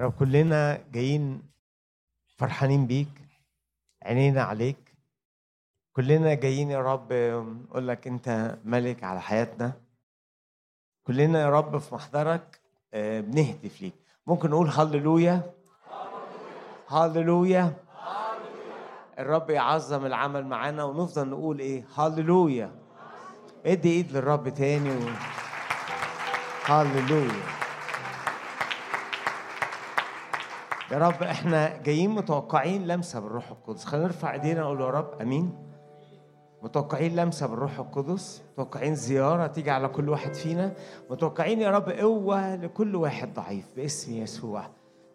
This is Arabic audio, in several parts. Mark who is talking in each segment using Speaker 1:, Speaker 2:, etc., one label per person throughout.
Speaker 1: رب كلنا جايين فرحانين بيك عينينا عليك. كلنا جايين يا رب نقول لك أنت ملك على حياتنا. كلنا يا رب في محضرك آه، بنهتف ليك ممكن نقول هللويا؟ هللويا. الرب يعظم العمل معانا ونفضل نقول إيه؟ هللويا. ادي إيد للرب تاني و... هللويا. يا رب إحنا جايين متوقعين لمسة بالروح القدس. خلينا نرفع إيدينا ونقول يا رب آمين. متوقعين لمسة بالروح القدس متوقعين زيارة تيجي على كل واحد فينا. متوقعين يا رب قوة لكل واحد ضعيف باسم يسوع.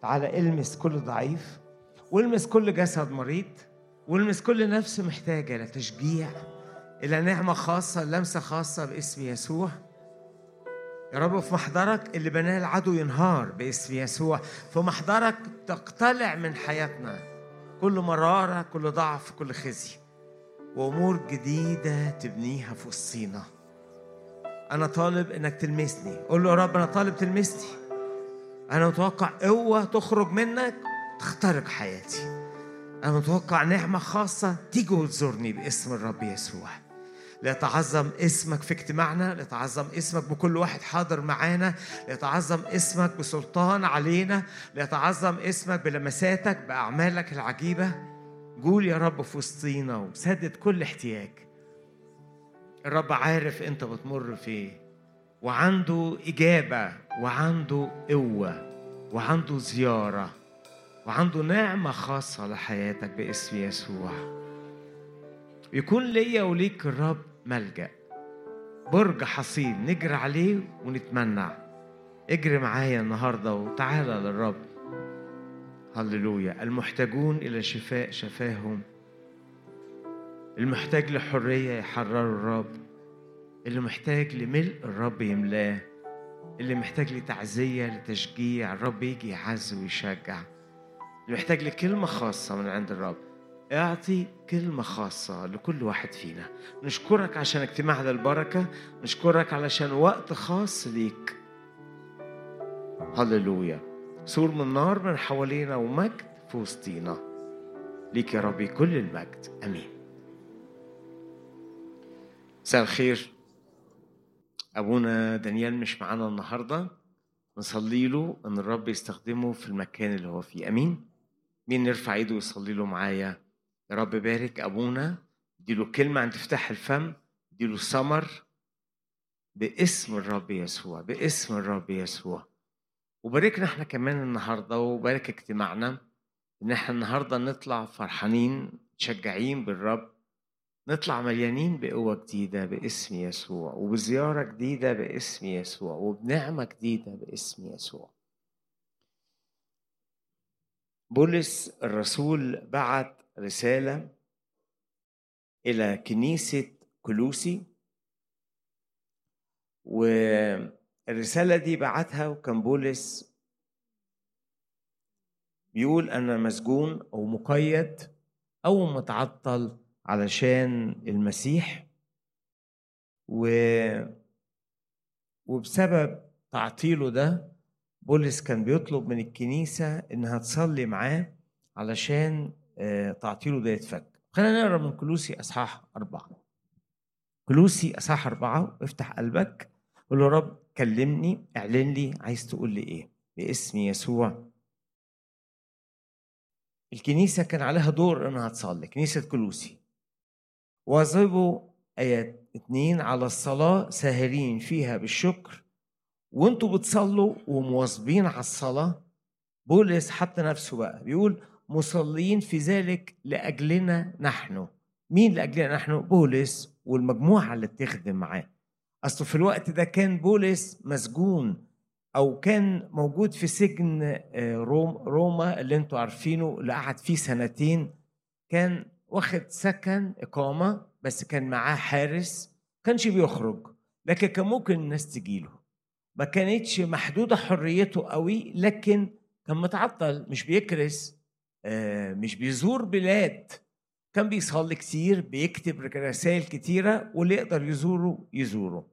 Speaker 1: تعالى المس كل ضعيف والمس كل جسد مريض والمس كل نفس محتاجة لتشجيع إلى نعمة خاصة لمسة خاصة باسم يسوع. يا رب في محضرك اللي بناه العدو ينهار باسم يسوع. في محضرك تقتلع من حياتنا كل مرارة كل ضعف كل خزي. وأمور جديدة تبنيها في وسطينا. أنا طالب إنك تلمسني. قول له يا رب أنا طالب تلمسني. أنا متوقع قوة تخرج منك تخترق حياتي. أنا متوقع نعمة خاصة تيجي وتزورني باسم الرب يسوع. ليتعظم اسمك في اجتماعنا ليتعظم اسمك بكل واحد حاضر معانا ليتعظم اسمك بسلطان علينا ليتعظم اسمك بلمساتك بأعمالك العجيبة. قول يا رب في وسطينا وسدد كل احتياج. الرب عارف انت بتمر في إيه. وعنده إجابة وعنده قوة وعنده زيارة وعنده نعمة خاصة لحياتك باسم يسوع. يكون ليا وليك الرب ملجأ. برج حصين نجري عليه ونتمنع اجري معايا النهاردة وتعالى للرب. هللويا. المحتاجون إلى شفاء شفاهم. المحتاج لحرية يحرره الرب. اللي محتاج لملء الرب يملاه. اللي محتاج لتعزية لتشجيع الرب يجي يعز ويشجع. اللي محتاج لكلمة خاصة من عند الرب. أعطي كلمة خاصة لكل واحد فينا. نشكرك عشان اجتماع البركة. نشكرك علشان وقت خاص ليك. هللويا. سور من نار من حوالينا ومجد في وسطينا. ليك يا ربي كل المجد. أمين. مساء الخير. أبونا دانيال مش معانا النهارده. نصلي له إن الرب يستخدمه في المكان اللي هو فيه. أمين. مين نرفع إيده ويصلي له معايا؟ يا رب بارك أبونا اديله كلمة عند افتتاح الفم اديله ثمر باسم الرب يسوع باسم الرب يسوع. وباركنا إحنا كمان النهارده وبارك اجتماعنا إن إحنا النهارده نطلع فرحانين متشجعين بالرب نطلع مليانين بقوة جديدة باسم يسوع وبزيارة جديدة باسم يسوع وبنعمة جديدة باسم يسوع. بولس الرسول بعت رسالة إلى كنيسة كلوسي. والرسالة دي بعتها وكان بولس بيقول أنا مسجون أو مقيد أو متعطل علشان المسيح. و وبسبب تعطيله ده بولس كان بيطلب من الكنيسة إنها تصلي معاه علشان تعطيله ده يتفك. خلينا نقرا من كلوسي أصحاح أربعة. كلوسي أصحاح أربعة افتح قلبك قول له رب كلمني اعلن لي عايز تقول لي إيه؟ باسم يسوع. الكنيسة كان عليها دور إنها تصلي كنيسة كلوسي. واظبوا آية اتنين على الصلاة ساهرين فيها بالشكر. وانتوا بتصلوا ومواظبين على الصلاة. بولس حط نفسه بقى بيقول مصلين في ذلك لأجلنا نحن. مين لأجلنا نحن؟ بولس والمجموعة اللي بتخدم معاه. أصله في الوقت ده كان بولس مسجون أو كان موجود في سجن آه، روم روما اللي أنتوا عارفينه اللي قعد فيه سنتين. كان واخد سكن إقامة بس كان معاه حارس. كانش بيخرج لكن كان ممكن الناس تجيله ما كانتش محدودة حريته قوي لكن كان متعطل مش بيكرس. مش بيزور بلاد. كان بيصلي كتير بيكتب رسائل كتيرة واللي يقدر يزوره يزوره.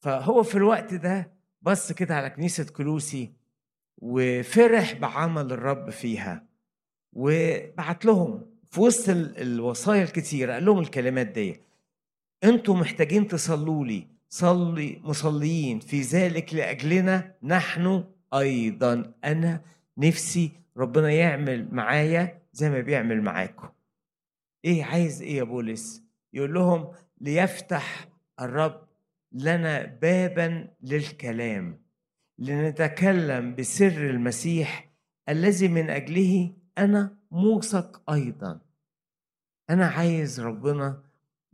Speaker 1: فهو في الوقت ده بص كده على كنيسة كلوسي وفرح بعمل الرب فيها وبعت لهم في وسط الوصايا الكتيرة قال لهم الكلمات دي أنتوا محتاجين تصلوا لي. صلي مصليين. في ذلك لأجلنا نحن أيضا. أنا نفسي ربنا يعمل معايا زي ما بيعمل معاكم. إيه عايز إيه يا بولس؟ يقول لهم ليفتح الرب لنا بابا للكلام لنتكلم بسر المسيح الذي من أجله أنا موثق أيضا. أنا عايز ربنا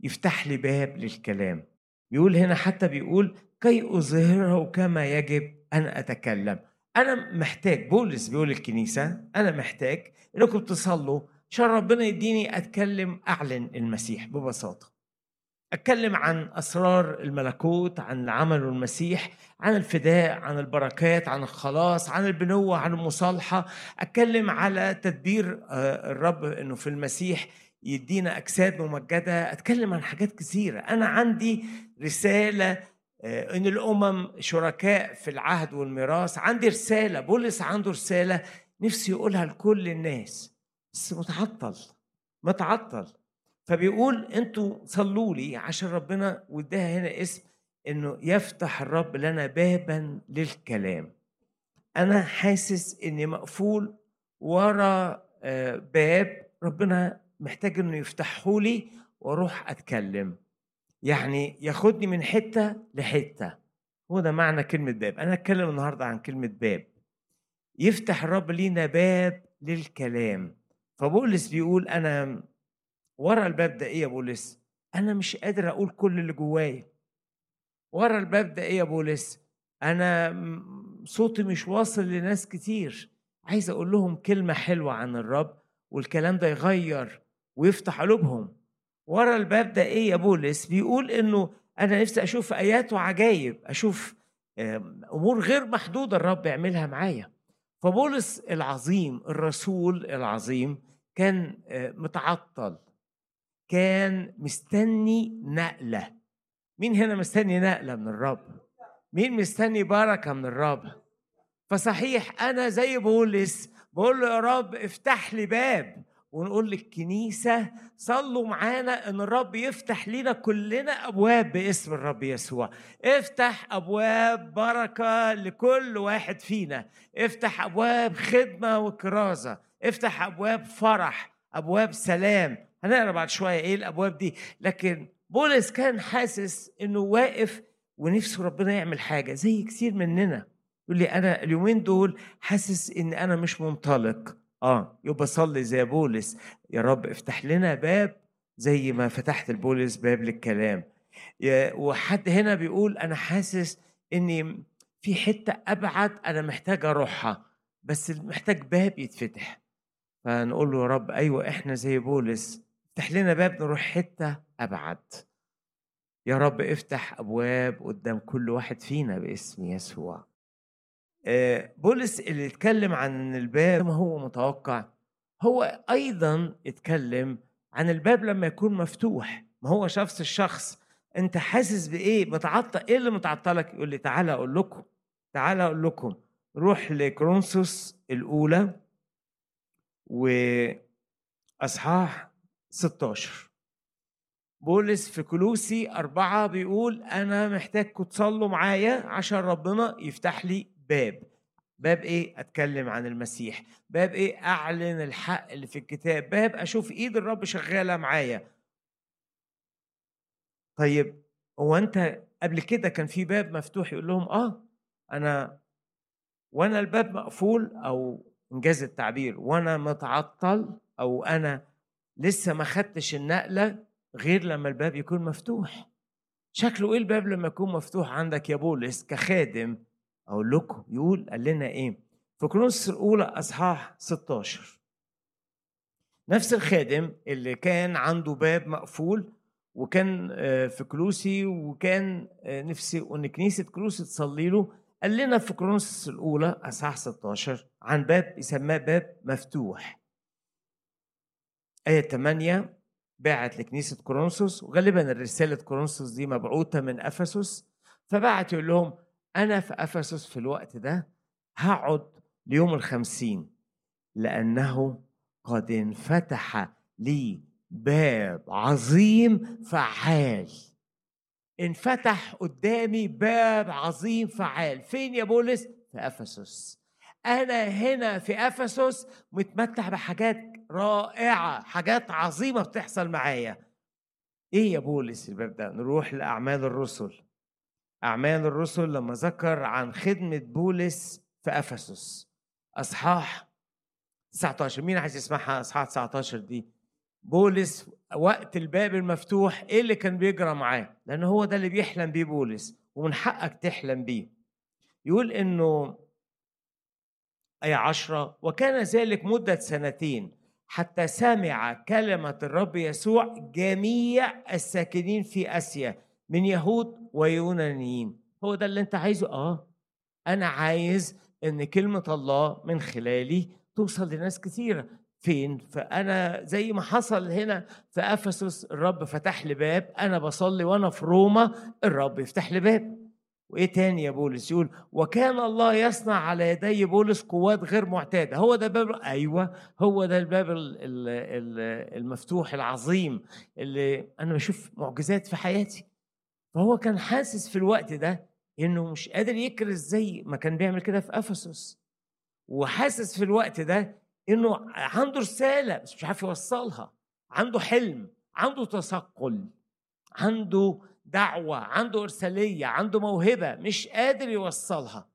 Speaker 1: يفتح لي باب للكلام. بيقول هنا حتى بيقول كي أظهره كما يجب أن أتكلم. أنا محتاج بولس بيقول الكنيسة أنا محتاج إنكم تصلوا عشان ربنا يديني أتكلم أعلن المسيح ببساطة. أتكلم عن أسرار الملكوت عن عمل المسيح عن الفداء عن البركات عن الخلاص عن البنوة عن المصالحة. أتكلم على تدبير آه، الرب إنه في المسيح يدينا أجساد ممجدة. أتكلم عن حاجات كثيرة. أنا عندي رسالة إن الأمم شركاء في العهد والميراث عندي رسالة بولس عنده رسالة نفسي يقولها لكل الناس. بس متعطل متعطل. فبيقول أنتوا صلوا لي عشان ربنا واداها هنا اسم إنه يفتح الرب لنا بابا للكلام. أنا حاسس إني مقفول ورا آه، باب ربنا محتاج إنه يفتحه لي وأروح أتكلم. يعني ياخدني من حتة لحتة. هو ده معنى كلمة باب. أنا أتكلم النهارده عن كلمة باب. يفتح الرب لينا باب للكلام. فبولس بيقول أنا ورا الباب ده إيه يا بولس؟ أنا مش قادر أقول كل اللي جوايا. ورا الباب ده إيه يا بولس؟ أنا صوتي مش واصل لناس كتير. عايز أقول لهم كلمة حلوة عن الرب والكلام ده يغير ويفتح قلوبهم. ورا الباب ده إيه يا بولس بيقول إنه أنا نفسي أشوف آيات وعجائب أشوف أمور غير محدودة الرب يعملها معايا. فبولس العظيم الرسول العظيم كان آه، متعطل كان مستني نقلة. مين هنا مستني نقلة من الرب؟ مين مستني بركة من الرب؟ فصحيح أنا زي بولس بقول له يا رب افتح لي باب. ونقول للكنيسة صلوا معانا إن الرب يفتح لنا كلنا أبواب باسم الرب يسوع. افتح أبواب بركة لكل واحد فينا. افتح أبواب خدمة وكرازة. افتح أبواب فرح أبواب سلام. هنقرأ بعد شوية إيه الأبواب دي. لكن بولس كان حاسس إنه واقف ونفسه ربنا يعمل حاجة زي كثير مننا. يقول لي أنا اليومين دول حاسس إن أنا مش منطلق. آه يبقى صلي زي بولس. يا رب افتح لنا باب زي ما فتحت البولس باب للكلام. وحد هنا بيقول أنا حاسس إني في حتة أبعد أنا محتاج أروحها بس محتاج باب يتفتح. فنقول له يا رب أيوه إحنا زي بولس افتح لنا باب نروح حتة أبعد. يا رب افتح أبواب قدام كل واحد فينا باسم يسوع. بولس اللي اتكلم عن الباب ما هو متوقع. هو أيضا اتكلم عن الباب لما يكون مفتوح. ما هو شخص الشخص. أنت حاسس بإيه؟ متعطل. إيه اللي متعطلك؟ يقول لي تعالى أقول لكم. تعالى أقول لكم. روح لكرونسوس الأولى وأصحاح 16 بولس في كلوسي أربعة بيقول أنا محتاجكم تصلوا معايا عشان ربنا يفتح لي باب باب إيه؟ أتكلم عن المسيح. باب إيه؟ أعلن الحق اللي في الكتاب. باب أشوف إيد الرب شغالة معايا. طيب هو أنت قبل كده كان في باب مفتوح يقول لهم آه أنا وأنا الباب مقفول أو إنجاز التعبير وأنا متعطل أو أنا لسه ما خدتش النقلة غير لما الباب يكون مفتوح. شكله إيه الباب لما يكون مفتوح عندك يا بولس كخادم؟ أقول لكم يقول قال لنا إيه؟ في كورنثوس الأولى أصحاح 16 نفس الخادم اللي كان عنده باب مقفول وكان آه، في كلوسي وكان آه، نفسي إن كنيسة كلوسي تصلي له قال لنا في كورنثوس الأولى أصحاح 16 عن باب يسماه باب مفتوح. آية 8 باعت لكنيسة كورنثوس وغالبا الرسالة كورنثوس دي مبعوثة من أفسس فبعت يقول لهم أنا في أفسس في الوقت ده هقعد ليوم الخمسين لأنه قد انفتح لي باب عظيم فعال. انفتح قدامي باب عظيم فعال. فين يا بولس؟ في أفسس. أنا هنا في أفسس متمتع بحاجات رائعة حاجات عظيمة بتحصل معايا. إيه يا بولس الباب ده؟ نروح لأعمال الرسل. أعمال الرسل لما ذكر عن خدمة بولس في أفسس. أصحاح 19 مين عايز يسمعها؟ أصحاح 19 دي. بولس وقت الباب المفتوح إيه اللي كان بيجرى معاه؟ لأن هو ده اللي بيحلم بيه بولس ومن حقك تحلم بيه. يقول إنه آية عشرة وكان ذلك مدة سنتين حتى سمع كلمة الرب يسوع جميع الساكنين في آسيا من يهود ويونانيين. هو ده اللي انت عايزه؟ آه. أنا عايز إن كلمة الله من خلالي توصل لناس كثيرة. فين؟ فانا زي ما حصل هنا في أفسس الرب فتح لي باب أنا بصلي وأنا في روما الرب يفتح لي باب. وإيه تاني يا بولس؟ يقول وكان الله يصنع على يدي بولس قوات غير معتادة. هو ده باب أيوه. هو ده الباب المفتوح العظيم اللي أنا بشوف معجزات في حياتي. فهو كان حاسس في الوقت ده إنه مش قادر يكرز زي ما كان بيعمل كده في أفسس. وحاسس في الوقت ده إنه عنده رسالة بس مش عارف يوصلها. عنده حلم عنده تثقل عنده دعوة عنده إرسالية عنده موهبة مش قادر يوصلها.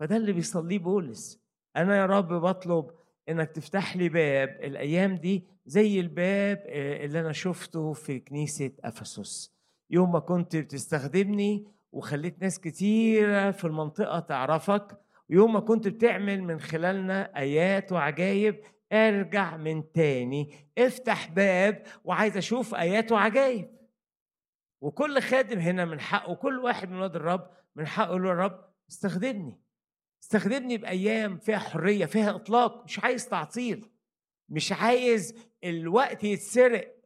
Speaker 1: فده اللي بيصليه بولس. أنا يا رب بطلب إنك تفتح لي باب الأيام دي زي الباب آه، اللي أنا شفته في كنيسة أفسس. يوم ما كنت بتستخدمني وخليت ناس كتيره في المنطقة تعرفك ويوم ما كنت بتعمل من خلالنا آيات وعجايب ارجع من تاني افتح باب وعايز أشوف آيات وعجايب. وكل خادم هنا من حقه كل واحد من ولاد الرب من حقه يقول يا رب استخدمني. استخدمني بأيام فيها حرية فيها إطلاق مش عايز تعطيل. مش عايز الوقت يتسرق.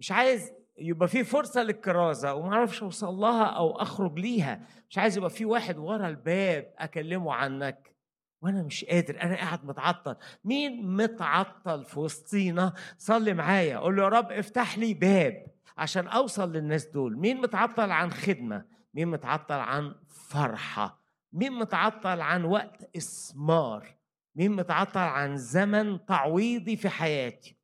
Speaker 1: مش عايز يبقى في فرصة للكرازة وما أعرفش أوصل لها أو أخرج ليها. مش عايز يبقى في واحد ورا الباب أكلمه عنك. وأنا مش قادر أنا قاعد متعطل. مين متعطل في وسطينا؟ صلي معايا قول له يا رب افتح لي باب عشان أوصل للناس دول. مين متعطل عن خدمة؟ مين متعطل عن فرحة؟ مين متعطل عن وقت إسمار؟ مين متعطل عن زمن تعويضي في حياتي؟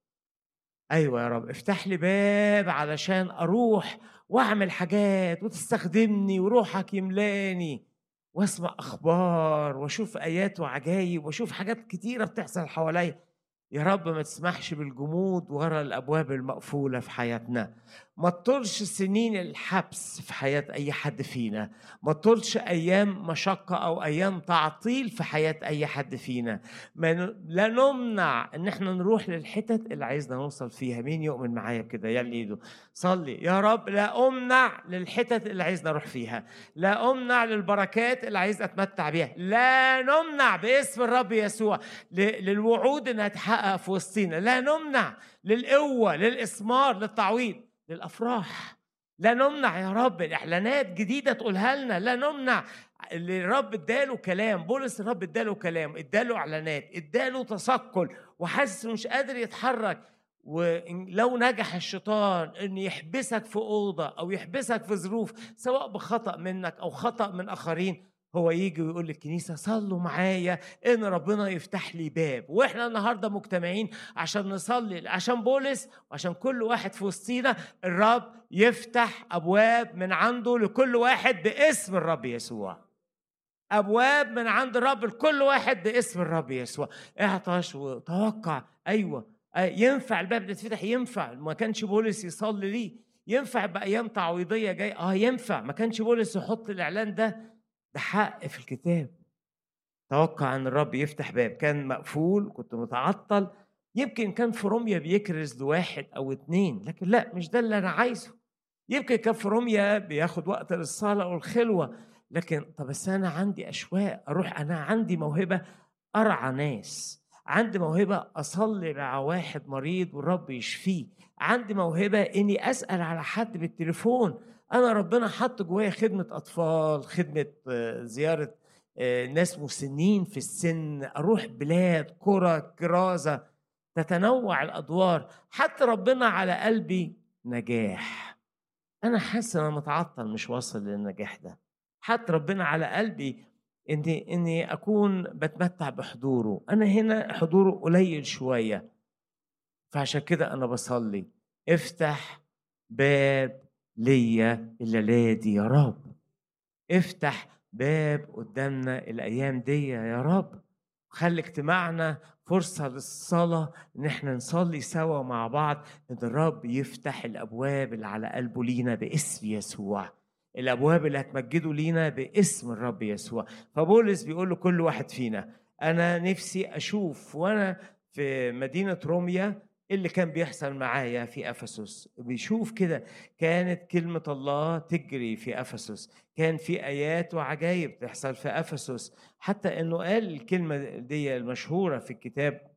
Speaker 1: أيوه يا رب. افتح لي باب علشان أروح وأعمل حاجات وتستخدمني وروحك يملاني وأسمع أخبار وأشوف آيات وعجايب وأشوف حاجات كتيرة بتحصل حواليا. يا رب ما تسمحش بالجمود ورا الأبواب المقفولة في حياتنا. ما تطولش سنين الحبس في حياة أي حد فينا. ما تطولش أيام مشقة أو أيام تعطيل في حياة أي حد فينا. ما لا نمنع إن إحنا نروح للحتت اللي عايزنا نوصل فيها. مين يؤمن معايا كده يلا ايده صلي. يا رب لا أمنع للحتت اللي عايزنا أروح فيها. لا أمنع للبركات اللي عايز أتمتع بيها. لا نمنع باسم الرب يسوع للوعود إنها تحقق في وسطينا. لا نمنع للقوة للإسمار للتعويض. للأفراح. لا نمنع يا رب الإعلانات جديدة تقولها لنا. لا نمنع اللي الرب اداله كلام. بولس الرب اداله كلام اداله إعلانات اداله تثقل وحاسس مش قادر يتحرك. ولو نجح الشيطان إن يحبسك في أوضة أو يحبسك في ظروف سواء بخطأ منك أو خطأ من آخرين هو يجي ويقول للكنيسة صلوا معايا إن ربنا يفتح لي باب. وإحنا النهارده مجتمعين عشان نصلي عشان بولس وعشان كل واحد في وسطينا الرب يفتح أبواب من عنده لكل واحد باسم الرب يسوع. أبواب من عند الرب لكل واحد باسم الرب يسوع. اعطش وتوقع. أيوه. ينفع الباب يتفتح ينفع. ما كانش بولس يصلي ليه؟ ينفع بأيام تعويضية جاي آه ينفع. ما كانش بولس يحط الإعلان ده؟ ده حق في الكتاب. توقع إن الرب يفتح باب. كان مقفول كنت متعطل. يمكن كان في روميا بيكرز لواحد أو اتنين لكن لأ مش ده اللي أنا عايزه. يمكن كان في روميا بياخد وقت للصلاة والخلوة لكن طب بس أنا عندي أشواق. أروح أنا عندي موهبة أرعى ناس. عندي موهبة أصلي مع واحد مريض والرب يشفيه. عندي موهبة إني أسأل على حد بالتليفون. أنا ربنا حط جوايا خدمة أطفال خدمة آه، زيارة آه، ناس مسنين في السن أروح بلاد قرى كرازة تتنوع الأدوار. حتى ربنا على قلبي نجاح. أنا حاسس أنا متعطل مش واصل للنجاح ده. حتى ربنا على قلبي إني إني أكون بتمتع بحضوره. أنا هنا حضوره قليل شوية فعشان كده أنا بصلي. افتح باب ليا الليلة دي يا رب. افتح باب قدامنا الأيام دي يا رب. خلي اجتماعنا فرصة للصلاة إن إحنا نصلي سوا مع بعض إن الرب يفتح الأبواب اللي على قلبه لينا باسم يسوع. الأبواب اللي هتمجده لينا باسم الرب يسوع. فبولس بيقول لكل واحد فينا أنا نفسي أشوف وأنا في مدينة روميا اللي كان بيحصل معايا في أفسس. بيشوف كده كانت كلمة الله تجري في أفسس. كان في آيات وعجائب تحصل في أفسس. حتى إنه قال الكلمة دي المشهورة في الكتاب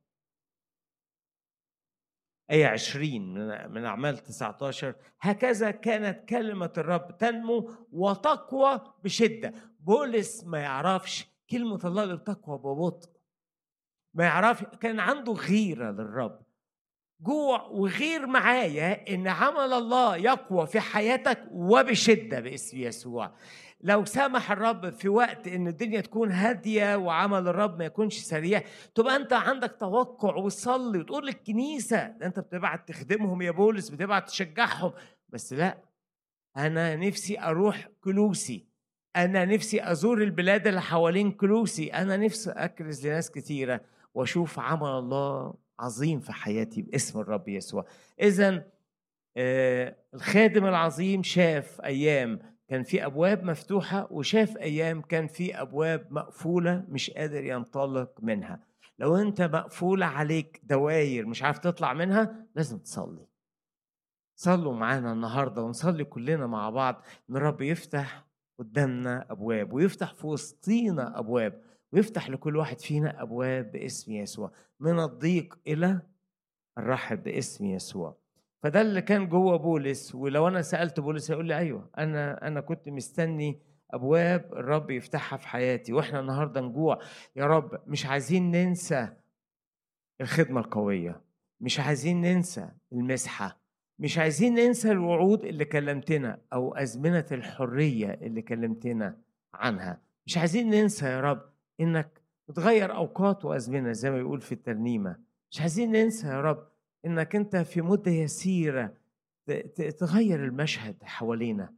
Speaker 1: آية 20 من أعمال 19 هكذا كانت كلمة الرب تنمو وتقوى بشدة. بولس ما يعرفش كلمة الله اللي بتقوى ببطء. ما يعرف كان عنده غيرة للرب. جوع وغير معايا إن عمل الله يقوى في حياتك وبشدة باسم يسوع. لو سمح الرب في وقت إن الدنيا تكون هادية وعمل الرب ما يكونش سريع تبقى أنت عندك توقع وتصلي وتقول للكنيسة ده أنت بتبعت تخدمهم يا بولس بتبعت تشجعهم. بس لا أنا نفسي أروح كلوسي. أنا نفسي أزور البلاد اللي حوالين كلوسي. أنا نفسي أكرز لناس كتيرة وأشوف عمل الله عظيم في حياتي باسم الرب يسوع. اذا آه الخادم العظيم شاف أيام كان في أبواب مفتوحة وشاف أيام كان في أبواب مقفولة مش قادر ينطلق منها. لو أنت مقفولة عليك دواير مش عارف تطلع منها لازم تصلي. صلوا معانا النهارده ونصلي كلنا مع بعض إن الرب يفتح قدامنا أبواب ويفتح في وسطينا أبواب. ويفتح لكل واحد فينا أبواب باسم يسوع. من الضيق إلى الرحب باسم يسوع. فده اللي كان جوه بولس. ولو أنا سألت بولس هيقول لي أيوه أنا أنا كنت مستني أبواب الرب يفتحها في حياتي. وإحنا النهارده نجوع. يا رب مش عايزين ننسى الخدمة القوية. مش عايزين ننسى المسحة. مش عايزين ننسى الوعود اللي كلمتنا أو أزمنة الحرية اللي كلمتنا عنها. مش عايزين ننسى يا رب إنك تغير أوقات وأزمنة زي ما يقول في الترنيمة. مش عايزين ننسى يا رب إنك أنت في مدة يسيرة تغير المشهد حوالينا.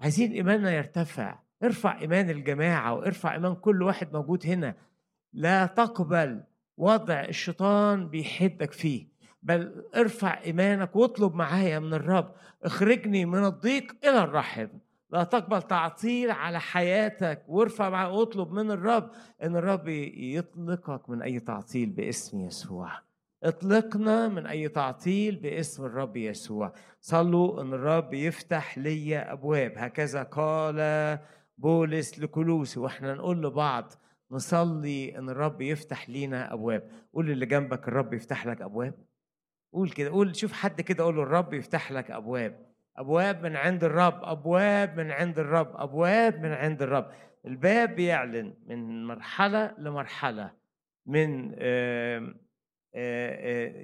Speaker 1: عايزين إيماننا يرتفع. ارفع إيمان الجماعة وارفع إيمان كل واحد موجود هنا. لا تقبل وضع الشيطان بيحدك فيه بل ارفع إيمانك واطلب معايا من الرب اخرجني من الضيق إلى الرحم. لا تقبل تعطيل على حياتك. وارفع معاه واطلب من الرب إن الرب يطلقك من أي تعطيل باسم يسوع. اطلقنا من أي تعطيل باسم الرب يسوع. صلوا إن الرب يفتح لي أبواب. هكذا قال بولس لكلوسي وإحنا نقول لبعض نصلي إن الرب يفتح لينا أبواب. قول اللي جنبك الرب يفتح لك أبواب. قول كده قول شوف حد كده قول له الرب يفتح لك أبواب. أبواب من عند الرب أبواب من عند الرب أبواب من عند الرب. الباب بيعلن من مرحلة لمرحلة من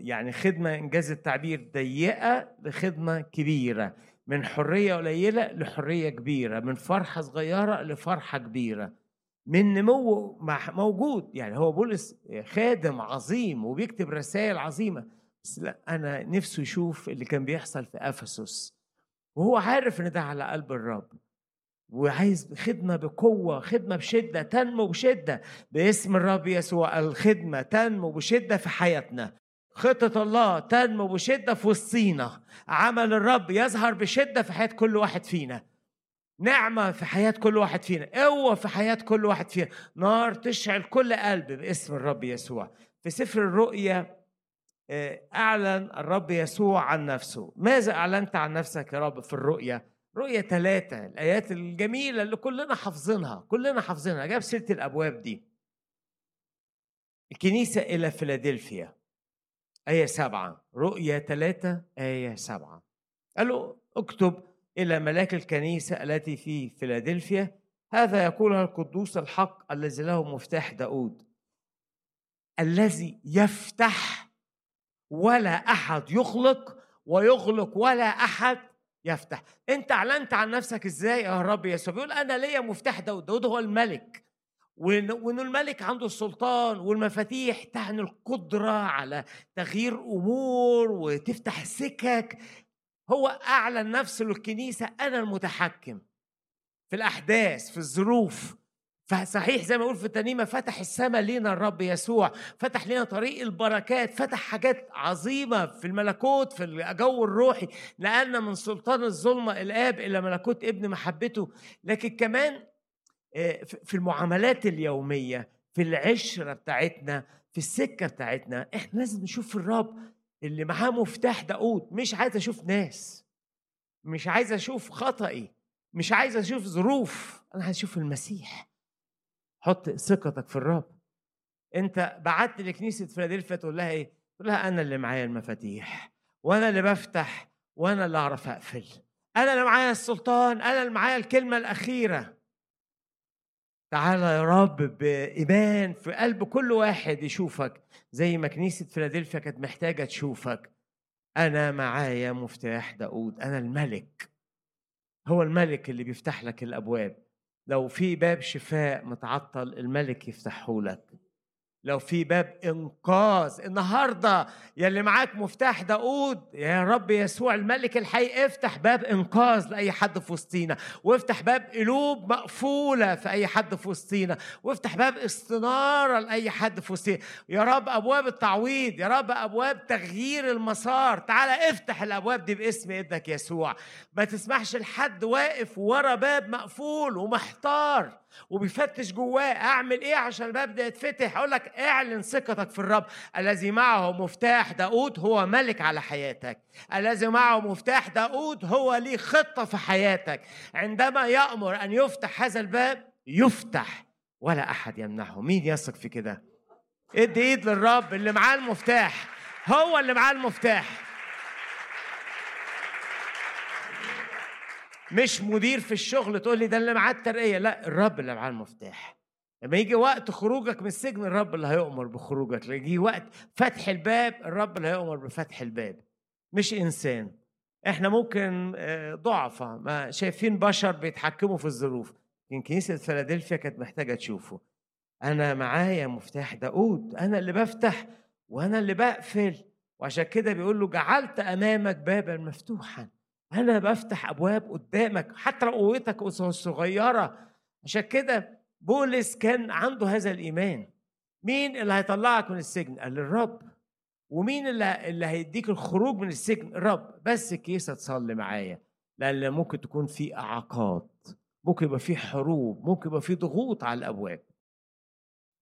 Speaker 1: يعني خدمة إنجاز التعبير ضيقة لخدمة كبيرة من حرية قليلة لحرية كبيرة من فرحة صغيرة لفرحة كبيرة من نمو موجود. يعني هو بولس خادم عظيم وبيكتب رسائل عظيمة. بس لا أنا نفسه يشوف اللي كان بيحصل في أفسس. وهو عارف إن ده على قلب الرب وعايز خدمة بقوة خدمة بشدة تنمو بشدة باسم الرب يسوع. الخدمة تنمو بشدة في حياتنا. خطة الله تنمو بشدة في وسطينا. عمل الرب يظهر بشدة في حياة كل واحد فينا. نعمة في حياة كل واحد فينا. قوة في حياة كل واحد فينا. نار تشعل كل قلب باسم الرب يسوع. في سفر الرؤيا أعلن الرب يسوع عن نفسه. ماذا أعلنت عن نفسك يا رب في الرؤية رؤية ثلاثة الآيات الجميلة اللي كلنا حافظينها كلنا حافظينها. جاب سيرة الأبواب دي. الكنيسة إلى فيلادلفيا. آية سبعة. رؤية ثلاثة آية سبعة. قال له اكتب إلى ملاك الكنيسة التي في فيلادلفيا. هذا يقولها القدوس الحق الذي له مفتاح داود. الذي يفتح ولا أحد يغلق ويغلق ولا أحد يفتح. أنت أعلنت عن نفسك إزاي يا رب يسوع؟ بيقول أنا ليا مفتاح داود. داود هو الملك. وإن الملك عنده السلطان والمفاتيح تعني القدرة على تغيير أمور وتفتح سكك. هو أعلن نفسه للكنيسة أنا المتحكم في الأحداث في الظروف. فصحيح زي ما يقول في الترنيمه فتح السماء لينا الرب يسوع فتح لنا طريق البركات فتح حاجات عظيمة في الملكوت في الجو الروحي لأن من سلطان الظلمة الآب إلى ملكوت ابن محبته. لكن كمان آه، في المعاملات اليومية في العشرة بتاعتنا في السكة بتاعتنا إحنا لازم نشوف الرب اللي معاه مفتاح داود مش عايز أشوف ناس مش عايز أشوف خطئي مش عايز أشوف ظروف أنا عايز أشوف المسيح. حط ثقتك في الرب. انت بعت لكنيسة فيلادلفيا تقول لها إيه؟ تقول لها أنا اللي معايا المفاتيح وأنا اللي بفتح وأنا اللي أعرف أقفل. أنا اللي معايا السلطان أنا اللي معايا الكلمة الأخيرة. تعالى يا رب بإيمان في قلب كل واحد يشوفك زي ما كنيسة فيلادلفيا كانت محتاجة تشوفك. أنا معايا مفتاح داود أنا الملك. هو الملك اللي بيفتح لك الأبواب. لو في باب شفاء متعطل الملك يفتحه لك. لو في باب إنقاذ. النهارده يا اللي معاك مفتاح داود يا رب يسوع الملك الحي افتح باب إنقاذ لأي حد في وسطينا. وافتح باب قلوب مقفولة في أي حد في وسطينا. وافتح باب استنارة لأي حد في وسطينا. يا رب أبواب التعويض يا رب أبواب تغيير المسار. تعالى افتح الأبواب دي باسم ابنك يسوع. ما تسمحش لحد واقف ورا باب مقفول ومحتار. وبيفتش جواه أعمل إيه عشان الباب ده يتفتح؟ أقول لك اعلن ثقتك في الرب. الذي معه مفتاح داود هو ملك على حياتك. الذي معه مفتاح داود هو ليه خطة في حياتك. عندما يأمر أن يفتح هذا الباب يفتح ولا أحد يمنعه. مين يثق في كده؟ ادي إيد للرب اللي معاه المفتاح. هو اللي معاه المفتاح. مش مدير في الشغل تقول لي ده اللي معاه الترقية. لا الرب اللي معاه المفتاح. لما يجي وقت خروجك من السجن الرب اللي هيؤمر بخروجك. لما يجي وقت فتح الباب الرب اللي هيؤمر بفتح الباب. مش إنسان. إحنا ممكن آه، ضعفة. ما شايفين بشر بيتحكموا في الظروف. لكن كنيسة فيلادلفيا كانت محتاجة تشوفه. أنا معايا مفتاح داود أنا اللي بفتح وأنا اللي بقفل. وعشان كده بيقول له جعلت أمامك بابا مفتوحا. أنا بفتح أبواب قدامك حتى لو قوتك صغيرة. عشان كده بولس كان عنده هذا الإيمان. مين اللي هيطلعك من السجن؟ قال الرب. ومين اللي اللي هيديك الخروج من السجن؟ الرب. بس كيسة تصلي معايا. لأن ممكن تكون في إعاقات ممكن يبقى في حروب ممكن يبقى في ضغوط على الأبواب.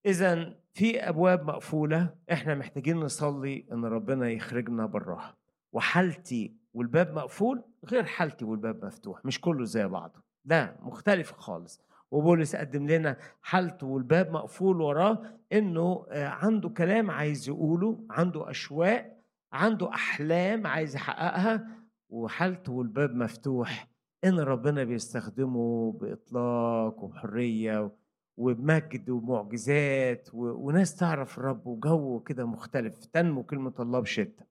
Speaker 1: إذا في أبواب مقفولة إحنا محتاجين نصلي إن ربنا يخرجنا براها. وحالتي والباب مقفول غير حالتي والباب مفتوح مش كله زي بعضه. ده مختلف خالص. وبولس قدم لنا حالته والباب مقفول وراه إنه آه، عنده كلام عايز يقوله عنده أشواق عنده أحلام عايز يحققها وحالته والباب مفتوح. إن ربنا بيستخدمه بإطلاق وبحريه وبمجد ومعجزات وناس تعرف الرب وجو كده مختلف تنمو كلمة الله بشدة.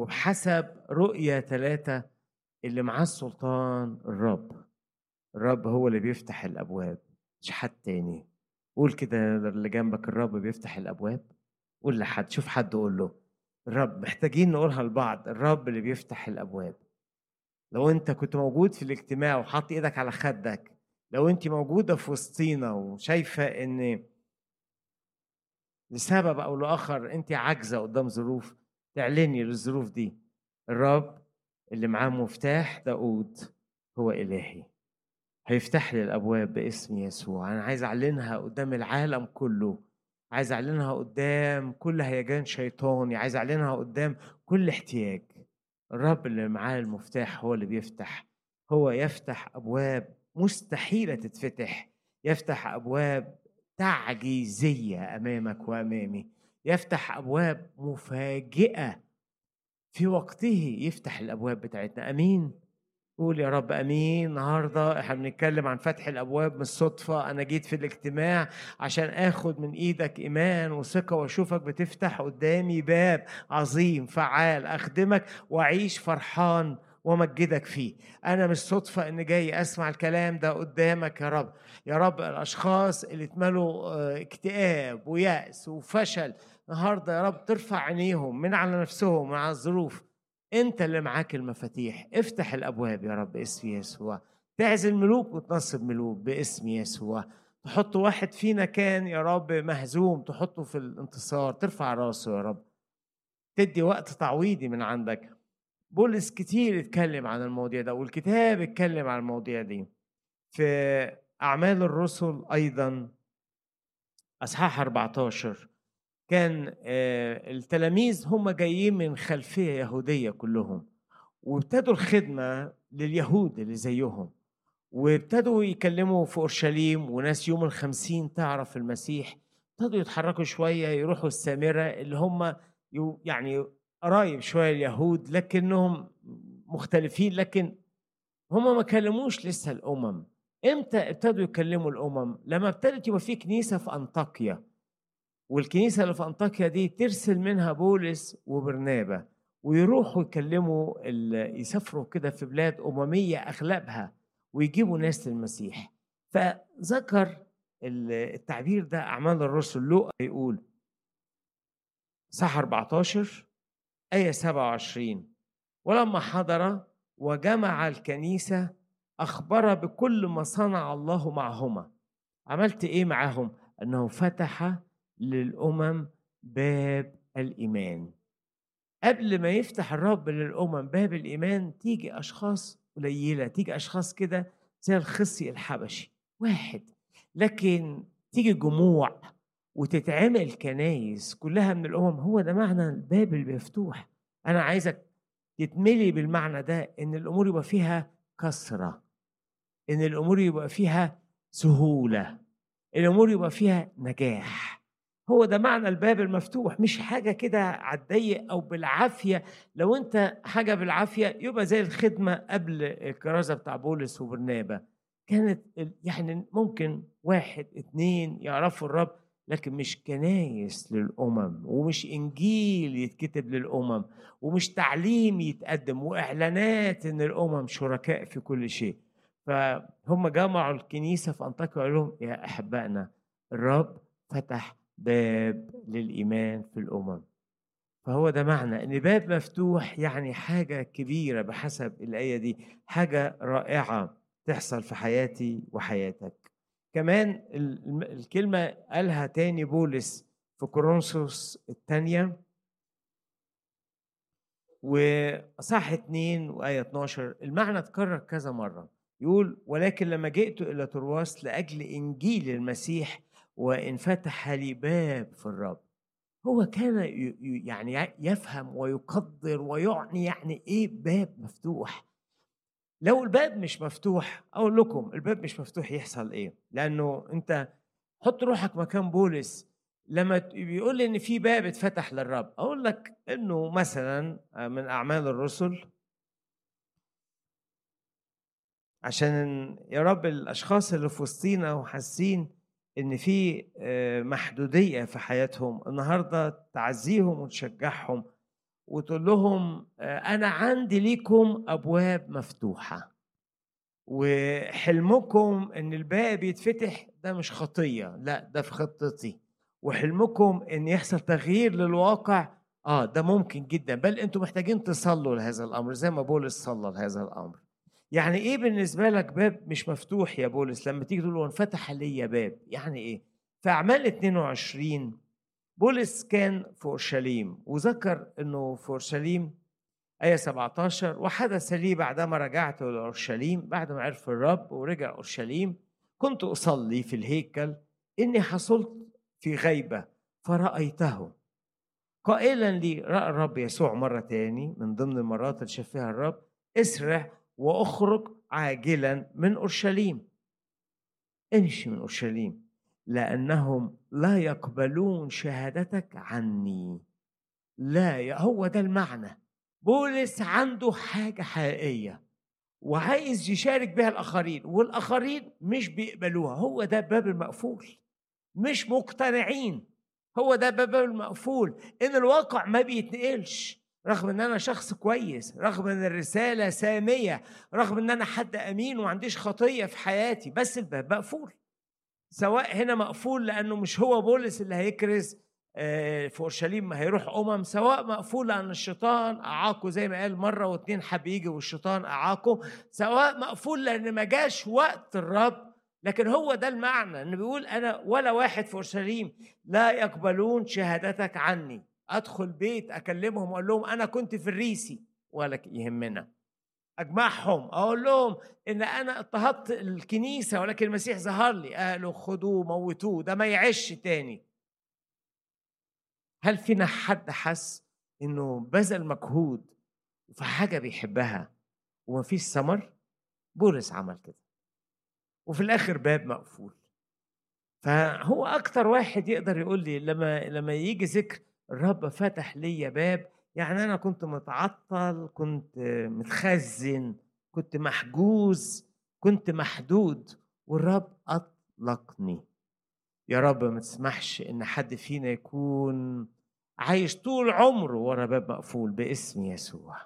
Speaker 1: وبحسب رؤية ثلاثة اللي معاه السلطان الرب. الرب هو اللي بيفتح الأبواب مش حد تاني. قول كده اللي جنبك الرب بيفتح الأبواب. قول لحد شوف حد قول له الرب محتاجين نقولها لبعض الرب اللي بيفتح الأبواب. لو أنت كنت موجود في الاجتماع وحاطط إيدك على خدك لو أنت موجودة في وسطينا وشايفة إن لسبب أو لآخر أنت عاجزة قدام ظروف تعلني للظروف دي. الرب اللي معاه مفتاح داود هو إلهي. هيفتح لي الأبواب باسم يسوع. أنا عايز أعلنها قدام العالم كله. عايز أعلنها قدام كل هيجان شيطاني. عايز أعلنها قدام كل احتياج. الرب اللي معاه المفتاح هو اللي بيفتح. هو يفتح أبواب مستحيلة تتفتح. يفتح أبواب تعجيزية أمامك وأمامي. يفتح أبواب مفاجئة في وقته يفتح الأبواب بتاعتنا. آمين. قول يا رب آمين. النهارده إحنا بنتكلم عن فتح الأبواب من الصدفه أنا جيت في الاجتماع عشان آخد من إيدك إيمان وثقة وأشوفك بتفتح قدامي باب عظيم فعال أخدمك وأعيش فرحان ومجدك فيه. أنا مش صدفة ان جاي أسمع الكلام ده قدامك يا رب. يا رب الأشخاص اللي اتملوا آه، اكتئاب ويأس وفشل النهارده يا رب ترفع عينيهم من على نفسهم من على الظروف. أنت اللي معاك المفاتيح. افتح الأبواب يا رب باسم يسوع. تعزل ملوك وتنصب ملوك باسم يسوع. تحط واحد فينا كان يا رب مهزوم تحطه في الانتصار. ترفع راسه يا رب. تدي وقت تعويضي من عندك. بولس كتير اتكلم عن المواضيع ده والكتاب اتكلم عن المواضيع دي. في أعمال الرسل أيضا أصحاح 14 كان آه، التلاميذ هم جايين من خلفية يهودية كلهم وابتدوا الخدمة لليهود اللي زيهم وابتدوا يكلموا في أورشليم وناس يوم الخمسين تعرف المسيح ابتدوا يتحركوا شوية يروحوا السامرة اللي هم يعني قرايب شوية اليهود لكنهم مختلفين لكن هم ما كلموش لسه الأمم. إمتى ابتدوا يكلموا الأمم؟ لما ابتدت يبقى في كنيسة في أنطاكيا. والكنيسة اللي في أنطاكيا دي ترسل منها بولس وبرنابا ويروحوا يكلموا يسافروا كده في بلاد أممية أغلبها ويجيبوا ناس للمسيح. فذكر التعبير ده أعمال الرسل. لوقا يقول صح 14 آية 27 ولما حضر وجمع الكنيسة أخبر بكل ما صنع الله معهما. عملت إيه معهم؟ أنه فتح للأمم باب الإيمان. قبل ما يفتح الرب للأمم باب الإيمان تيجي أشخاص قليلة تيجي أشخاص كده زي الخصي الحبشي واحد. لكن تيجي جموع وتتعمل كنايس كلها من الأمم. هو ده معنى الباب المفتوح أنا عايزك تتملي بالمعنى ده إن الأمور يبقى فيها كثرة إن الأمور يبقى فيها سهولة. الأمور يبقى فيها نجاح. هو ده معنى الباب المفتوح. مش حاجة كده على الضيق أو بالعافية. لو أنت حاجة بالعافية يبقى زي الخدمة قبل الكرازة بتاع بولس وبرنابا. كانت يعني ممكن واحد اتنين يعرفوا الرب. لكن مش كنايس للأمم ومش إنجيل يتكتب للأمم ومش تعليم يتقدم وإعلانات إن الأمم شركاء في كل شيء. فهم جمعوا الكنيسة في أنطاكيا وقالوا لهم يا أحبائنا الرب فتح باب للإيمان في الأمم. فهو ده معنى إن باب مفتوح يعني حاجة كبيرة بحسب الآية دي حاجة رائعة تحصل في حياتي وحياتك. كمان الكلمة قالها تاني بولس في كورنثوس الثانية وصح اتنين وآية 12 المعنى اتكرر كذا مرة. يقول ولكن لما جئت إلى ترواس لأجل إنجيل المسيح وإن فتح لي باب في الرب. هو كان يعني يفهم ويقدر ويعني يعني إيه باب مفتوح؟ لو الباب مش مفتوح أقول لكم الباب مش مفتوح يحصل إيه؟ لأنه أنت حط روحك مكان بولس لما بيقول لي إن في باب اتفتح للرب أقول لك إنه مثلا من أعمال الرسل. عشان يا رب الأشخاص اللي في وسطينا وحاسين إن في آه، محدودية في حياتهم النهارده تعزيهم وتشجعهم وتقول لهم آه، أنا عندي ليكم أبواب مفتوحة وحلمكم إن الباب يتفتح ده مش خطية لأ ده في خطتي وحلمكم إن يحصل تغيير للواقع آه ده ممكن جدا بل أنتم محتاجين تصلوا لهذا الأمر زي ما بولس صلى لهذا الأمر. يعني إيه بالنسبة لك باب مش مفتوح يا بولس لما تيجي تقول انفتح لي باب؟ يعني إيه؟ في أعمال 22 بولس كان في اورشليم وذكر إنه في اورشليم آية 17 وحدث لي بعدما رجعت إلى أورشليم بعد ما عرف الرب ورجع أورشليم كنت أصلي في الهيكل إني حصلت في غيبة فرأيته. قائلا لي رأى الرب يسوع مرة تاني من ضمن المرات اللي شاف فيها الرب اسرع وأخرج عاجلا من أورشليم. امشي من أورشليم. لأنهم لا يقبلون شهادتك عني. لا هو ده المعنى. بولس عنده حاجة حقيقية وعايز يشارك بها الآخرين والآخرين مش بيقبلوها. هو ده الباب المقفول. مش مقتنعين. هو ده الباب المقفول. إن الواقع ما بيتنقلش. رغم إن أنا شخص كويس رغم إن الرسالة سامية رغم إن أنا حد أمين وما عنديش خطية في حياتي بس الباب مقفول. سواء هنا مقفول لأنه مش هو بولس اللي هيكرز آه، في أورشليم هيروح أمم سواء مقفول لأن الشيطان أعاقه زي ما قال مرة واتنين حب يجي والشيطان أعاقه سواء مقفول لأن ما جاش وقت الرب لكن هو ده المعنى انه بيقول أنا ولا واحد في أورشليم لا يقبلون شهادتك عني. أدخل بيت أكلمهم وأقول لهم أنا كنت في الريسي ولا يهمنا. أجمعهم أقول لهم إن أنا اضطهدت الكنيسة ولكن المسيح ظهر لي. قالوا خدوه موتوه ده ما يعيش تاني. هل فينا حد حس إنه بذل مجهود في حاجة بيحبها ومفيش ثمر؟ بولس عمل كده. وفي الآخر باب مقفول. فهو أكتر واحد يقدر يقول لي لما لما يجي ذكر الرب فتح لي باب يعني أنا كنت متعطل كنت متخزن كنت محجوز كنت محدود والرب أطلقني. يا رب ما تسمحش إن حد فينا يكون عايش طول عمره ورا باب مقفول باسم يسوع.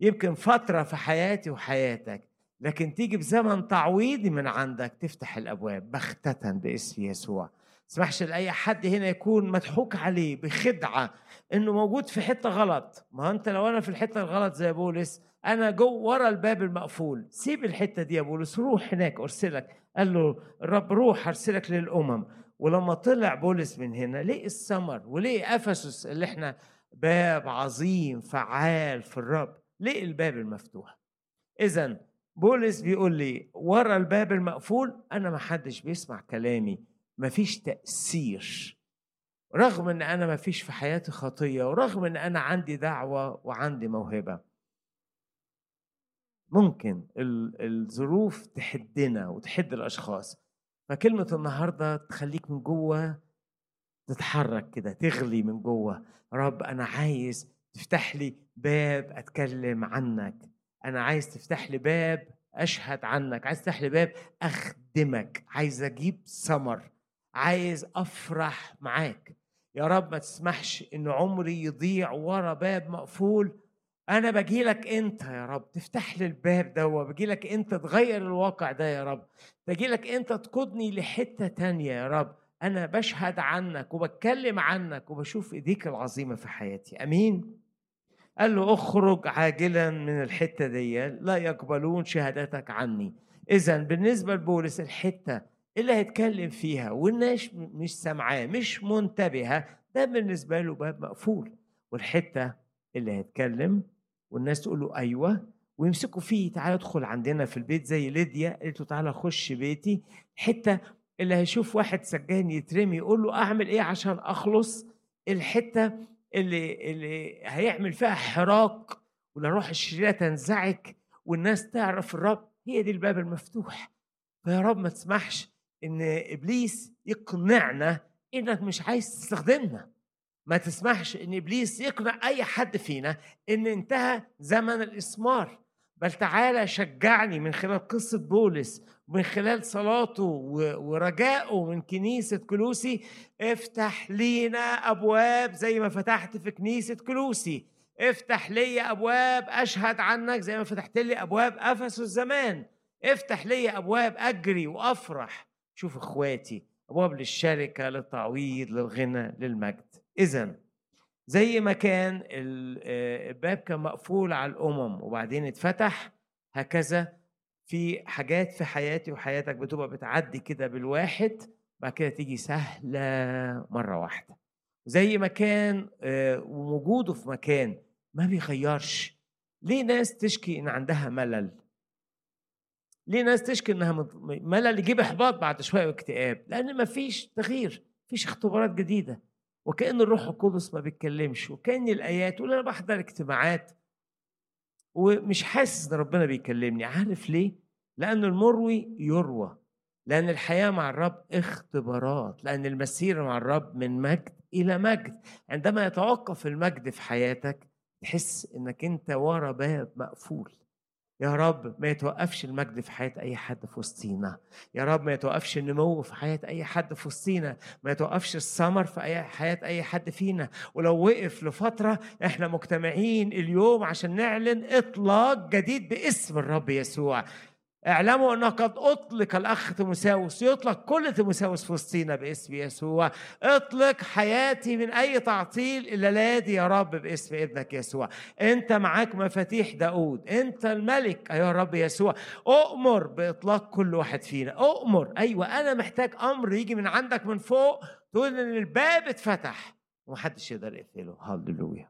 Speaker 1: يمكن فترة في حياتي وحياتك لكن تيجي بزمن تعويضي من عندك تفتح الأبواب بختة باسم يسوع. تسمحش لأي حد هنا يكون مضحوك عليه بخدعة إنه موجود في حتة غلط. ما أنت لو أنا في الحتة الغلط زي بولس أنا جو ورا الباب المقفول. سيب الحتة دي يا بولس روح هناك أرسلك. قال له الرب روح أرسلك للأمم. ولما طلع بولس من هنا ليه الثمر وليه أفسس اللي إحنا باب عظيم فعال في الرب. ليه الباب المفتوح. إذا بولس بيقول لي ورا الباب المقفول أنا ما حدش بيسمع كلامي. مفيش تأثير رغم إن أنا مفيش في حياتي خطية ورغم إن أنا عندي دعوة وعندي موهبة. ممكن الظروف تحدنا وتحد الأشخاص فكلمة النهارده تخليك من جوه تتحرك كده تغلي من جوه. رب أنا عايز تفتح لي باب أتكلم عنك. أنا عايز تفتح لي باب أشهد عنك. عايز تفتح لي باب أخدمك. عايز أجيب ثمر. عايز أفرح معاك. يا رب ما تسمحش إن عمري يضيع ورا باب مقفول. أنا باجي لك أنت يا رب تفتح لي الباب ده وباجي لك أنت تغير الواقع ده يا رب. باجي لك أنت تقودني لحتة تانية يا رب. أنا بشهد عنك وبتكلم عنك وبشوف إيديك العظيمة في حياتي. آمين. قال له اخرج عاجلا من الحتة دي لا يقبلون شهادتك عني. اذا بالنسبة لبولس الحتة اللي هيتكلم فيها والناس مش سامعاه مش منتبهة ده بالنسبة له باب مقفول. والحتة اللي هيتكلم والناس تقول له أيوه ويمسكوا فيه تعالى ادخل عندنا في البيت زي ليديا قالت له تعالى خش بيتي. حتة اللي هيشوف واحد سجان يترمي يقول له أعمل إيه عشان أخلص؟ الحتة اللي اللي هيعمل فيها حراك والروح الشريرة تنزعج والناس تعرف الرب هي دي الباب المفتوح. فيا رب ما تسمحش إن إبليس يقنعنا إنك مش عايز تستخدمنا. ما تسمحش إن إبليس يقنع أي حد فينا إن انتهى زمن الإسمار. بل تعالى شجعني من خلال قصة بولس ومن خلال صلاته ورجائه من كنيسة كلوسي افتح لينا أبواب زي ما فتحت في كنيسة كلوسي. افتح لي أبواب أشهد عنك زي ما فتحت لي أبواب أفسس زمان افتح لي أبواب أجري وأفرح. شوف إخواتي أبواب للشركة للتعويض للغنى للمجد. إذا زي ما كان آه، الباب كان مقفول على الأمم وبعدين اتفتح هكذا في حاجات في حياتي وحياتك بتبقى بتعدي كده بالواحد بعد كده تيجي سهلة مرة واحدة. زي ما كان آه، ووجوده في مكان ما بيغيرش. ليه ناس تشكي إن عندها ملل؟ ليه ناس تشكي إنها ملل يجيب إحباط بعد شوية واكتئاب؟ لأن مفيش تغيير مفيش اختبارات جديدة. وكأن الروح القدس ما بيتكلمش وكأن الآيات ولا أنا بحضر اجتماعات. ومش حاسس إن ربنا بيكلمني. عارف ليه؟ لأن المروي يروى. لأن الحياة مع الرب اختبارات. لأن المسيرة مع الرب من مجد إلى مجد. عندما يتوقف المجد في حياتك تحس إنك أنت ورا باب مقفول. يا رب ما يتوقفش المجد في حياة أي حد في وسطينا يا رب ما يتوقفش النمو في حياة أي حد في وسطينا ما يتوقفش الثمر في حياة أي حد فينا. ولو وقف لفترة إحنا مجتمعين اليوم عشان نعلن إطلاق جديد باسم الرب يسوع. اعلموا أنه قد أطلق الأخ تيموساوس يطلق كل تيموساوس في وسطينا باسم يسوع أطلق حياتي من أي تعطيل إلا لادي يا رب باسم ابنك يسوع. أنت معاك مفاتيح داود أنت الملك أيها الرب يسوع. أؤمر بإطلاق كل واحد فينا. أؤمر. أيوة أنا محتاج أمر يجي من عندك من فوق تقول إن الباب اتفتح. ومحدش يقدر يقفله. هللويا.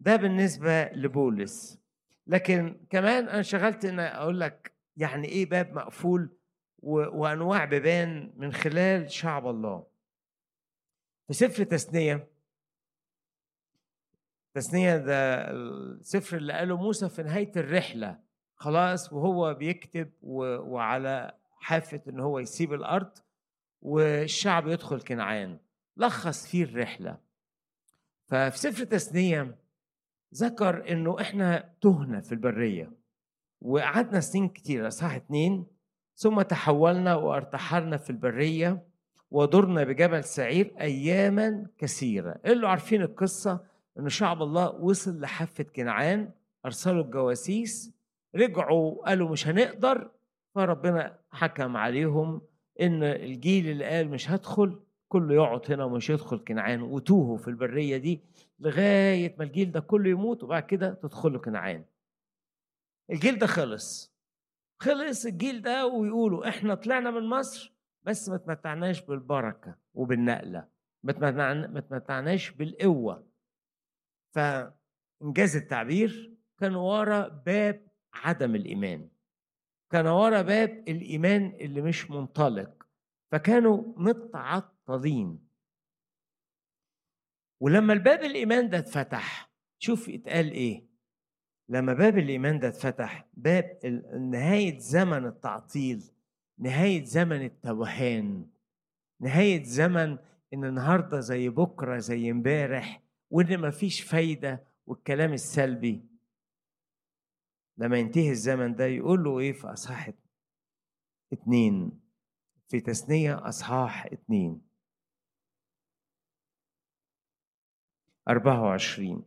Speaker 1: ده بالنسبة لبولس. لكن كمان أنا شغلت إن أقول لك يعني إيه باب مقفول وأنواع بيبان من خلال شعب الله. في سفر تثنية تثنية ده السفر اللي قاله موسى في نهاية الرحلة خلاص وهو بيكتب وعلى حافة إن هو يسيب الأرض والشعب يدخل كنعان. لخص فيه الرحلة. ففي سفر تثنية ذكر إنه إحنا تهنا في البرية. وقعدنا سنين كتيرة صح اتنين ثم تحولنا وارتحلنا في البرية ودرنا بجبل سعير أياما كثيرة. اللي عارفين القصة؟ أن شعب الله وصل لحافة كنعان أرسلوا الجواسيس رجعوا قالوا مش هنقدر فربنا حكم عليهم إن الجيل اللي قال مش هدخل كله يقعد هنا ومش يدخل كنعان. وتوهوا في البرية دي لغاية ما الجيل ده كله يموت وبعد كده تدخلوا كنعان. الجيل ده خلص. خلص الجيل ده ويقولوا إحنا طلعنا من مصر بس ما تمتعناش بالبركة وبالنقلة ما تمتعن- ما تمتعناش بالقوة. فإنجاز التعبير كان ورا باب عدم الإيمان. كان ورا باب الإيمان اللي مش منطلق. فكانوا متعطلين. ولما الباب الإيمان ده اتفتح شوف اتقال إيه. لما باب الإيمان ده اتفتح باب نهاية زمن التعطيل نهاية زمن التوهان نهاية زمن إن النهاردة زي بكرة زي امبارح وإن مفيش فايدة والكلام السلبي. لما ينتهي الزمن ده يقول له إيه في أصحاح اتنين في تثنية أصحاح اتنين. أربعة وعشرين.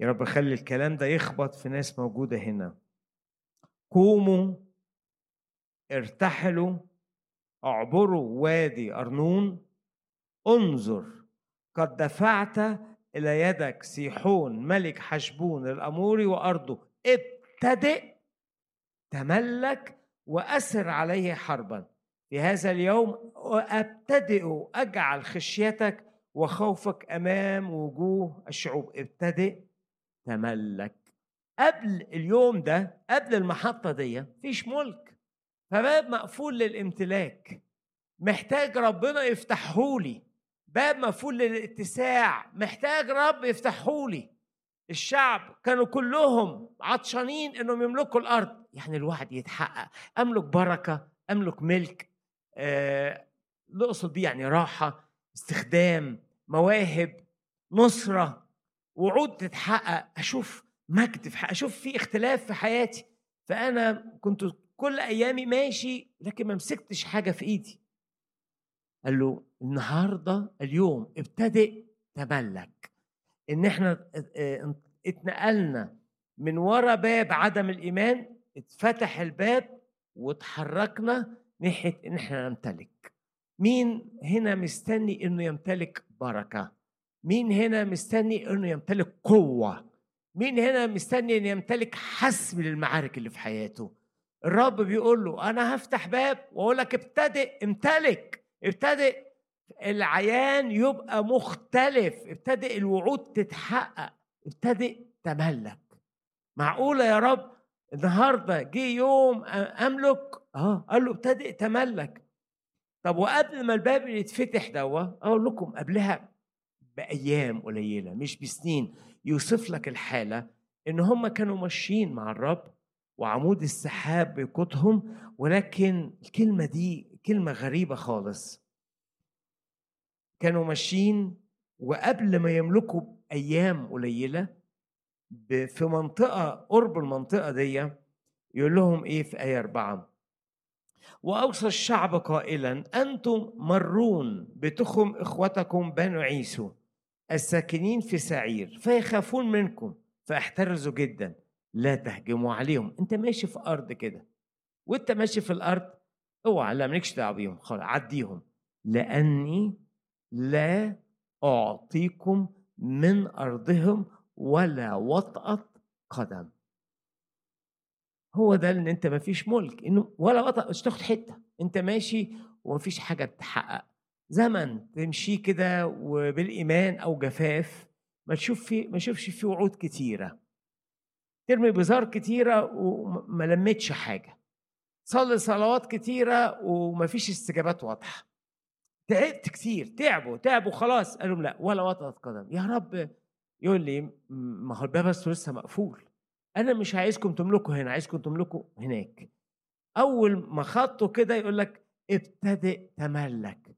Speaker 1: يا رب خلي الكلام ده يخبط في ناس موجودة هنا. قوموا ارتحلوا اعبروا وادي أرنون انظر قد دفعت إلى يدك سيحون ملك حشبون الأموري وأرضه. ابتدئ تملك وأسر عليه حربا. في هذا اليوم وأبتدئ أجعل خشيتك وخوفك أمام وجوه الشعوب. ابتدئ. تملك. قبل اليوم ده قبل المحطة دي مفيش ملك. فباب مقفول للامتلاك. محتاج ربنا يفتحهولي باب مقفول للاتساع. محتاج رب يفتحهولي الشعب كانوا كلهم عطشانين إنهم يملكوا الأرض. يعني الواحد يتحقق. أملك بركة أملك ملك آه اللي اقصد بيه يعني راحة استخدام مواهب نصرة. وعود تتحقق أشوف مجد في. أشوف في اختلاف في حياتي. فأنا كنت كل أيامي ماشي لكن ما مسكتش حاجة في إيدي. قال له النهارده اليوم ابتدئ تملك إن إحنا اتنقلنا من ورا باب عدم الإيمان اتفتح الباب وتحركنا ناحية إن إحنا نمتلك. مين هنا مستني إنه يمتلك بركة؟ مين هنا مستني إنه يمتلك قوة؟ مين هنا مستني إنه يمتلك حسم للمعارك اللي في حياته؟ الرب بيقول له أنا هفتح باب وأقول لك ابتدئ امتلك ابتدئ العيان يبقى مختلف ابتدئ الوعود تتحقق ابتدئ تملك. معقوله يا رب؟ النهارده جه يوم أملك؟ آه قال له ابتدئ تملك. طب وقبل ما الباب يتفتح دوا أقول لكم قبلها بأيام قليلة مش بسنين. يوصف لك الحالة إن هم كانوا ماشيين مع الرب وعمود السحاب بيقودهم ولكن الكلمة دي كلمة غريبة خالص. كانوا ماشيين وقبل ما يملكوا أيام قليلة في منطقة قرب المنطقة دي يقول لهم إيه في آية أربعة؟ وأوصى الشعب قائلا أنتم مرون بتخم إخوتكم بنو عيسو. الساكنين في سعير فيخافون منكم فاحترزوا جدا. لا تهجموا عليهم. أنت ماشي في أرض كده وأنت ماشي في الأرض أوعى لا مالكش دعوة بيهم خلاص عديهم. لأني لا أعطيكم من أرضهم ولا وطأة قدم. هو ده إن أنت مفيش ملك إنه ولا وطأ مش تاخد حتة. أنت ماشي ومفيش حاجة تتحقق زمن تمشي كده وبالإيمان أو جفاف ما تشوف في ما تشوفش فيه وعود كتيرة. ترمي بزار كتيرة وما لمتش حاجة. صلي صلوات كتيرة ومفيش استجابات واضحة. تعبت كتير تعبوا تعبوا خلاص. قالوا لا ولا وطأة قدم. يا رب يقول لي ما هو الباب أصله لسه مقفول. أنا مش عايزكم تملكوا هنا عايزكم تملكوا هناك. أول ما خطوا كده يقول لك ابتدئ تملك.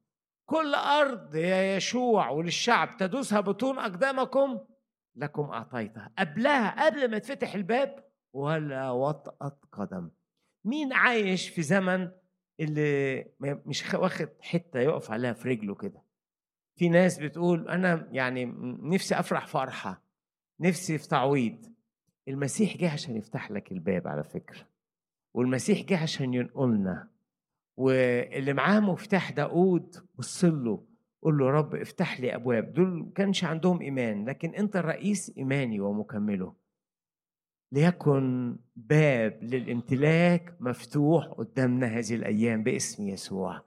Speaker 1: كل أرض يا يشوع وللشعب تدوسها بطون أقدامكم لكم أعطيتها. قبلها قبل ما يتفتح الباب ولا وطأة قدم. مين عايش في زمن اللي مش واخد حتة يقف عليها في رجله كده؟ في ناس بتقول أنا يعني نفسي أفرح فرحة نفسي في تعويض. المسيح جه عشان يفتح لك الباب على فكرة والمسيح جه عشان ينقلنا. واللي معاه مفتاح داود بص له قول له رب افتح لي أبواب. دول كانش عندهم إيمان لكن أنت الرئيس إيماني ومكمله. ليكن باب للامتلاك مفتوح قدامنا هذه الأيام باسم يسوع.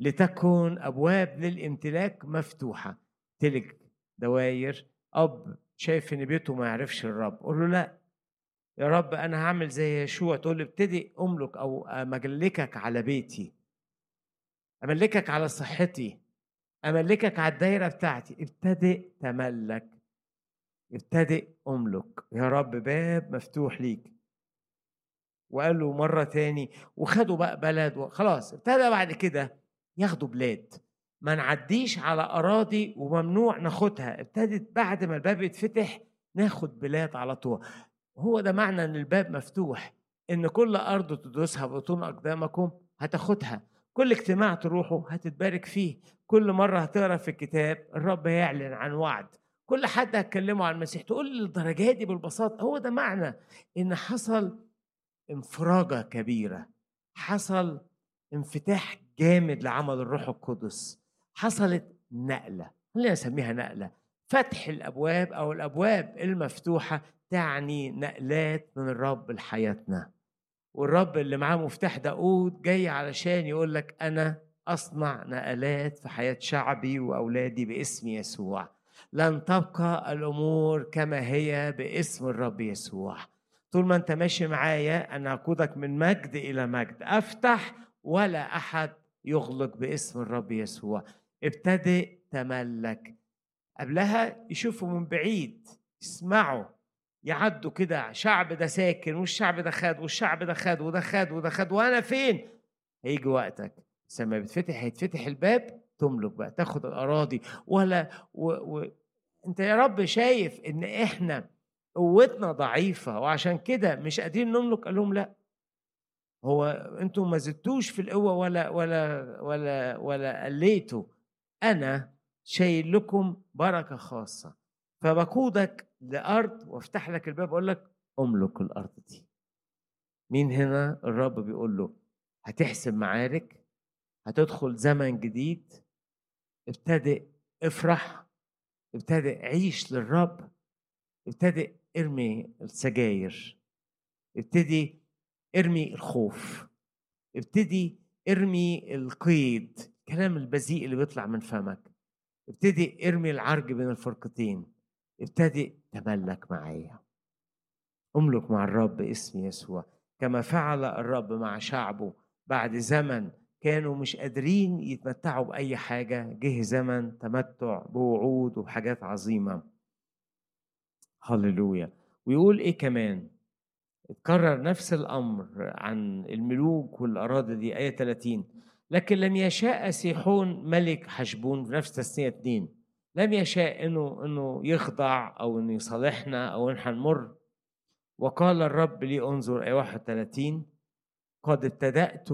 Speaker 1: لتكن أبواب للامتلاك مفتوحة. تلك دواير أب شايف إن بيته ما يعرفش الرب. قول له لأ يا رب أنا هعمل زي يشوع تقول له ابتدي أملك أو أملكك على بيتي. أملكك على صحتي. أملكك على الدايرة بتاعتي. ابتدئ تملك. ابتدئ أملك. يا رب باب مفتوح ليك. وقال له مرة تاني وخدوا بقى بلد وخلاص ابتدى بعد كده ياخدوا بلاد. ما نعديش على أراضي وممنوع ناخدها. ابتدت بعد ما الباب يتفتح ناخد بلاد على طول. هو ده معنى إن الباب مفتوح إن كل أرض تدوسها بطون أقدامكم هتاخدها. كل اجتماع تروحوا هتتبارك فيه. كل مرة هتقرأ في الكتاب الرب هيعلن عن وعد. كل حد هتكلمه عن المسيح. تقول للدرجه دي بالبساطة. هو ده معنى إن حصل انفراجة كبيرة. حصل انفتاح جامد لعمل الروح القدس. حصلت نقلة. خلينا نسميها نقلة. فتح الأبواب أو الأبواب المفتوحة تعني نقلات من الرب لحياتنا. والرب اللي معاه مفتاح داود جاي علشان يقول لك أنا أصنع نقلات في حياة شعبي وأولادي باسم يسوع. لن تبقى الأمور كما هي باسم الرب يسوع. طول ما أنت ماشي معايا أنا أقودك من مجد إلى مجد. أفتح ولا أحد يغلق باسم الرب يسوع. ابتدئ تملك. قبلها يشوفوا من بعيد يسمعوا. يعدوا كده شعب ده ساكن والشعب ده خد والشعب ده خد وده خد وده خد وأنا فين؟ هيجي وقتك. لما بتفتح هيتفتح الباب تملك بقى تاخد الأراضي. ولا و... و... أنت يا رب شايف إن إحنا قوتنا ضعيفة وعشان كده مش قادرين نملك؟ قال لهم لا. هو أنتم ما زدتوش في القوة ولا ولا ولا ولا قليتوا. أنا شايل لكم بركة خاصة. فبقودك لأرض وافتح لك الباب أقول لك أملك الأرض دي. مين هنا؟ الرب بيقول له هتحسب معارك هتدخل زمن جديد ابتدئ افرح ابتدئ عيش للرب ابتدئ ارمي السجاير ابتدي ارمي الخوف ابتدي ارمي القيد. الكلام البذيء اللي بيطلع من فمك. ابتدي ارمي العرج بين الفرقتين. ابتدي تملك معايا. املك مع الرب اسم يسوع. كما فعل الرب مع شعبه بعد زمن كانوا مش قادرين يتمتعوا بأي حاجة. جه زمن تمتع بوعود وبحاجات عظيمة. هللويا. ويقول إيه كمان؟ اتكرر نفس الأمر عن الملوك والأراضي دي. آية 30 لكن لم يشاء سيحون ملك حشبون. في نفس تسنية اتنين. لم يشاء إنه إنه يخضع أو إنه يصالحنا أو إن هنمر. وقال الرب لي انظر آية 31 قد ابتدأت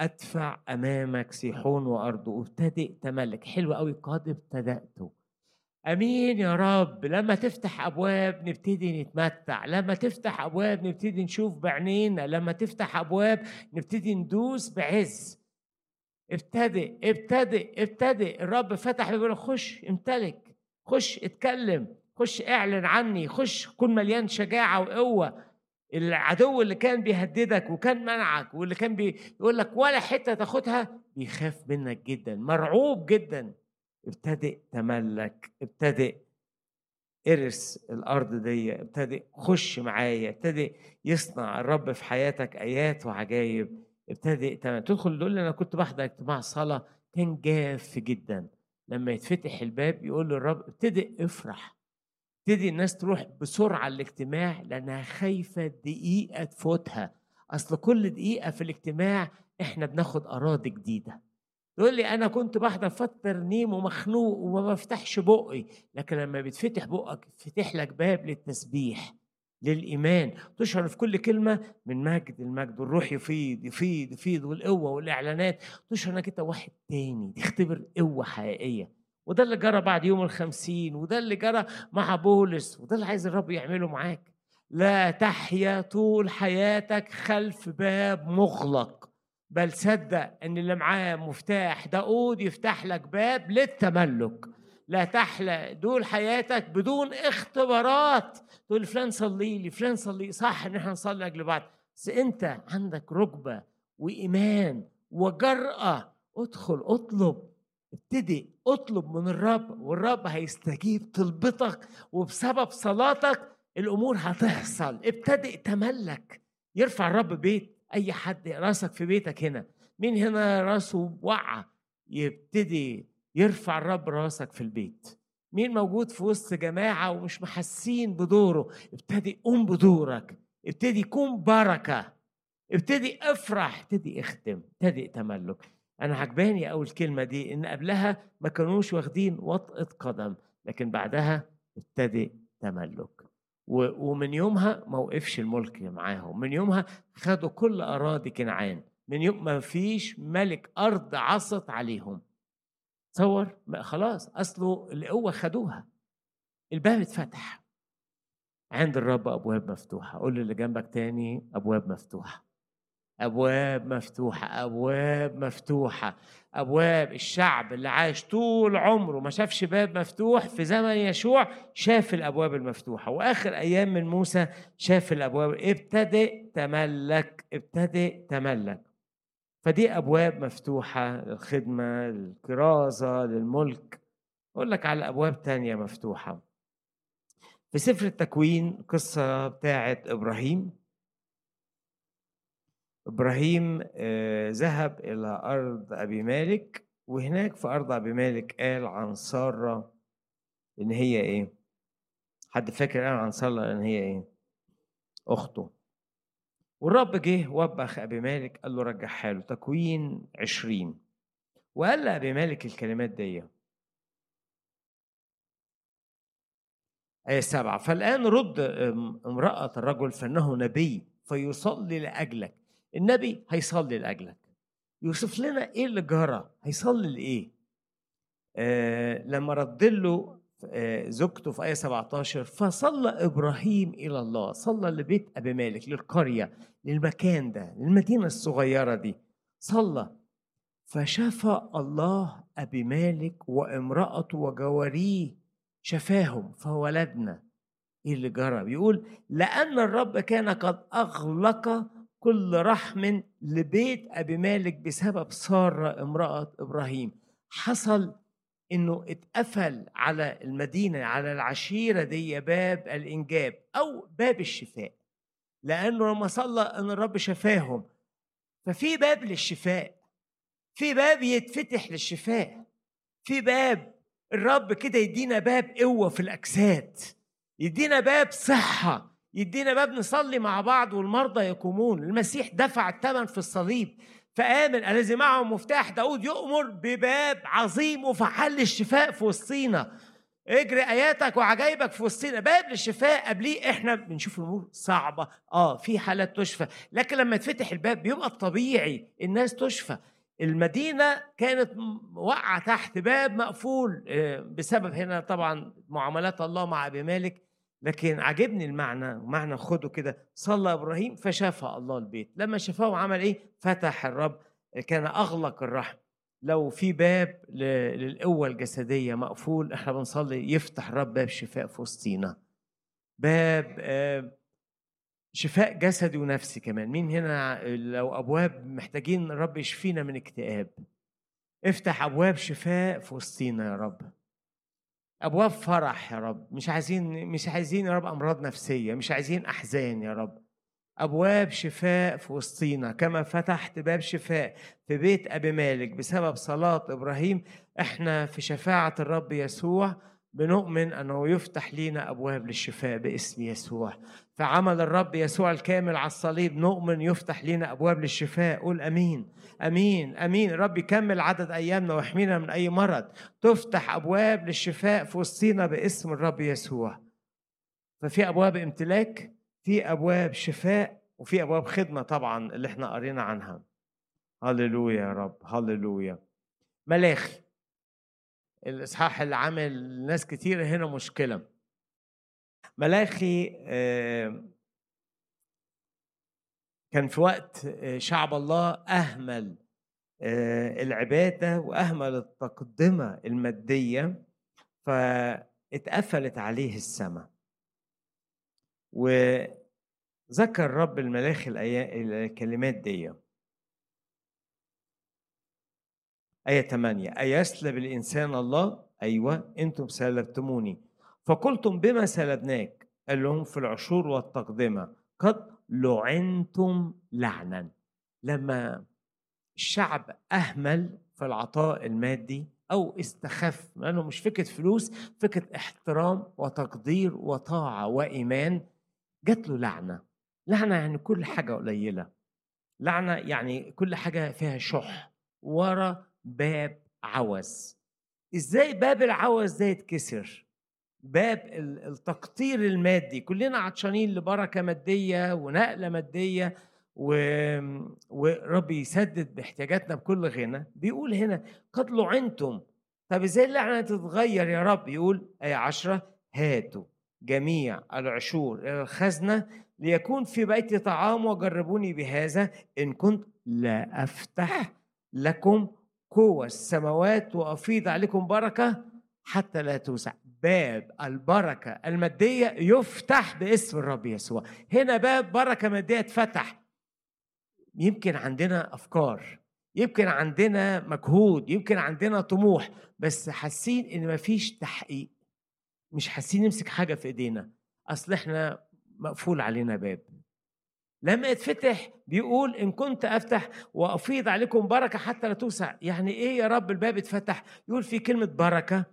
Speaker 1: أدفع أمامك سيحون وارضه ابتدئ تملك. حلو قوي قد ابتدأت. أمين يا رب. لما تفتح أبواب نبتدي نتمتع. لما تفتح أبواب نبتدي نشوف بعينينا. لما تفتح أبواب نبتدي ندوس بعز. ابتدئ ابتدئ ابتدئ. الرب فتح بيقول خش امتلك خش اتكلم خش اعلن عني خش كن مليان شجاعة وقوة. العدو اللي كان بيهددك وكان منعك واللي كان بيقول لك ولا حتة تاخدها بيخاف منك جدا مرعوب جدا. ابتدئ تملك ابتدئ ارث الأرض دي ابتدئ خش معايا ابتدئ يصنع الرب في حياتك آيات وعجائب تمام تدخل تقول لي أنا كنت بحضر اجتماع صلاة كان جاف جدا. لما يتفتح الباب يقول للرب ابتدئ افرح. ابتدي الناس تروح بسرعة الاجتماع لأنها خايفة دقيقة تفوتها. أصل كل دقيقة في الاجتماع إحنا بناخد أراضي جديدة. يقول لي أنا كنت بحضر فتره ترنيم ومخنوق وما بفتحش بقي. لكن لما بتفتح بقك فتح لك باب للتسبيح. للإيمان. تشعر في كل كلمة من مجد المجد والروح يفيض يفيض يفيض والقوة والإعلانات. تشعر إنك أنت واحد تاني تختبر قوة حقيقية. وده اللي جرى بعد يوم الخمسين وده اللي جرى مع بولس وده اللي عايز الرب يعمله معاك. لا تحيا طول حياتك خلف باب مغلق. بل صدق إن اللي معاه مفتاح داود يفتح لك باب للتملك. لا تحلى دول حياتك بدون اختبارات. تقول فلان صلي لي فلان صلي صح إن إحنا نصلي أجل بعض. بس أنت عندك ركبة وإيمان وجرأة. ادخل اطلب. ابتدي اطلب من الرب والرب هيستجيب طلبتك وبسبب صلاتك الأمور هتحصل. ابتدئ تملك. يرفع الرب بيت. أي حد راسك في بيتك هنا. مين هنا راسه وقعه يبتدي يرفع الرب راسك في البيت. مين موجود في وسط جماعة ومش محسين بدوره؟ ابتدي قوم بدورك ابتدي كون بركة ابتدي افرح ابتدي اختم ابتدي تملك. أنا عجباني أول كلمة دي إن قبلها ما كانوش واخدين وطأة قدم لكن بعدها ابتدي تملك. ومن يومها ما وقفش الملك معاهم من يومها خدوا كل أراضي كنعان من يوم ما فيش ملك أرض عصت عليهم. تصور خلاص أصله القوه خدوها. الباب اتفتح. عند الرب أبواب مفتوحة. قول اللي جنبك تاني أبواب مفتوحة. أبواب مفتوحة أبواب مفتوحة. أبواب الشعب اللي عاش طول عمره ما شافش باب مفتوح في زمن يشوع شاف الأبواب المفتوحة. وآخر أيام من موسى شاف الأبواب. ابتدئ تملك ابتدئ تملك. فدي أبواب مفتوحة للخدمة للكرازة للملك. أقول لك على أبواب تانية مفتوحة. في سفر التكوين قصة بتاعه إبراهيم. إبراهيم آه، ذهب إلى أرض أبي مالك وهناك في أرض أبي مالك قال عن سارة إن هي إيه؟ حد فاكر قال عن سارة إن هي إيه؟ أخته. والرب جه وبخ أبي مالك قال له رجع حاله. تكوين عشرين. وقال لأبي مالك الكلمات دي آية سبعة فالآن رد امرأة الرجل فإنه نبي فيصلي لأجلك. النبي هيصلي لأجلك. يوصف لنا إيه اللي جرى هيصلي لإيه؟ آه لما رد له زوجته في آية 17 فصلى إبراهيم إلى الله صلى لبيت أبي مالك للقرية للمكان ده للمدينة الصغيرة دي صلى. فشفى الله أبي مالك وامرأته وجواريه شفاهم فولدنا إيه اللي جرى؟ بيقول لأن الرب كان قد أغلق كل رحم لبيت أبي مالك بسبب سارة امرأة إبراهيم. حصل إنه اتقفل على المدينة على العشيرة دي باب الإنجاب أو باب الشفاء لأنه لما صلى ان الرب شفاهم ففي باب للشفاء في باب يتفتح للشفاء في باب الرب كده يدينا باب قوة في الأجساد يدينا باب صحة يدينا باب نصلي مع بعض والمرضى يقومون المسيح دفع الثمن في الصليب. فآمن الذي معه مفتاح داود يؤمر بباب عظيم وفعال للشفاء في وسطينا اجري آياتك وعجائبك في وسطنا باب للشفاء قبليه. إحنا بنشوف الأمور صعبة. آه في حالات تشفى. لكن لما يتفتح الباب بيبقى الطبيعي الناس تشفى. المدينة كانت واقعة تحت باب مقفول آه، بسبب هنا طبعا معاملات الله مع أبي مالك. لكن عجبني المعنى ومعنى خده كده. صلى إبراهيم فشفى الله البيت. لما شفاه عمل إيه؟ فتح الرب كان أغلق الرحم. لو في باب للقوة الجسدية مقفول إحنا بنصلي يفتح الرب باب شفاء في وسطينا باب آه، شفاء جسدي ونفسي كمان. مين هنا لو أبواب محتاجين الرب يشفينا من اكتئاب؟ افتح أبواب شفاء في وسطينا يا رب. أبواب فرح يا رب. مش عايزين مش عايزين يا رب أمراض نفسية مش عايزين أحزان يا رب. أبواب شفاء في وسطينا. كما فتحت باب شفاء في بيت أبي مالك بسبب صلاة إبراهيم إحنا في شفاعة الرب يسوع بنؤمن أنه يفتح لينا أبواب للشفاء باسم يسوع. فعمل الرب يسوع الكامل على الصليب نؤمن يفتح لينا أبواب للشفاء. قول آمين. آمين. آمين. الرب يكمل عدد أيامنا ويحمينا من أي مرض. تفتح أبواب للشفاء في وسطينا باسم الرب يسوع. ففي أبواب امتلاك في أبواب شفاء وفي أبواب خدمة طبعا اللي إحنا قرينا عنها. هللويا يا رب. هللويا. ملاخي. الإصحاح اللي عامل ناس كتير هنا مشكلة. ملاخي كان في وقت آه، شعب الله أهمل آه، العبادة وأهمل التقدمة المادية فاتقفلت عليه السماء. وذكر رب الملاخي الكلمات دي آية 8 أيسلب الإنسان الله؟ أيوة أنتم سلبتموني. فقلتم بما سلبناك؟ قال لهم في العشور والتقدمة قد لعنتم لعنا. لما الشعب أهمل في العطاء المادي أو استخف لأنه مش فكرة فلوس فكرة احترام وتقدير وطاعة وإيمان جات له لعنة. لعنة يعني كل حاجة قليلة. لعنة يعني كل حاجة فيها شح. ورا باب عوز. إزاي باب العوز ده يتكسر؟ باب التقطير المادي. كلنا عطشانين لبركة مادية ونقلة مادية و... ورب يسدد باحتياجاتنا بكل غنى. بيقول هنا قد لعنتم. طب إزاي اللعنة تتغير يا رب؟ يقول آية عشرة هاتوا جميع العشور إلى الخزنة ليكون في بيتي طعام وجربوني بهذا. إن كنت لا أفتح لكم قوة السماوات وأفيض عليكم بركة حتى لا توسع. باب البركة المادية يفتح باسم الرب يسوع. هنا باب بركة مادية اتفتح يمكن عندنا أفكار يمكن عندنا مجهود يمكن عندنا طموح بس حاسين إن مفيش تحقيق. مش حاسين نمسك حاجة في إيدينا. أصل إحنا مقفول علينا باب. لما يتفتح بيقول إن كنت أفتح وأفيض عليكم بركة حتى لا توسع. يعني إيه يا رب الباب اتفتح يقول في كلمة بركة.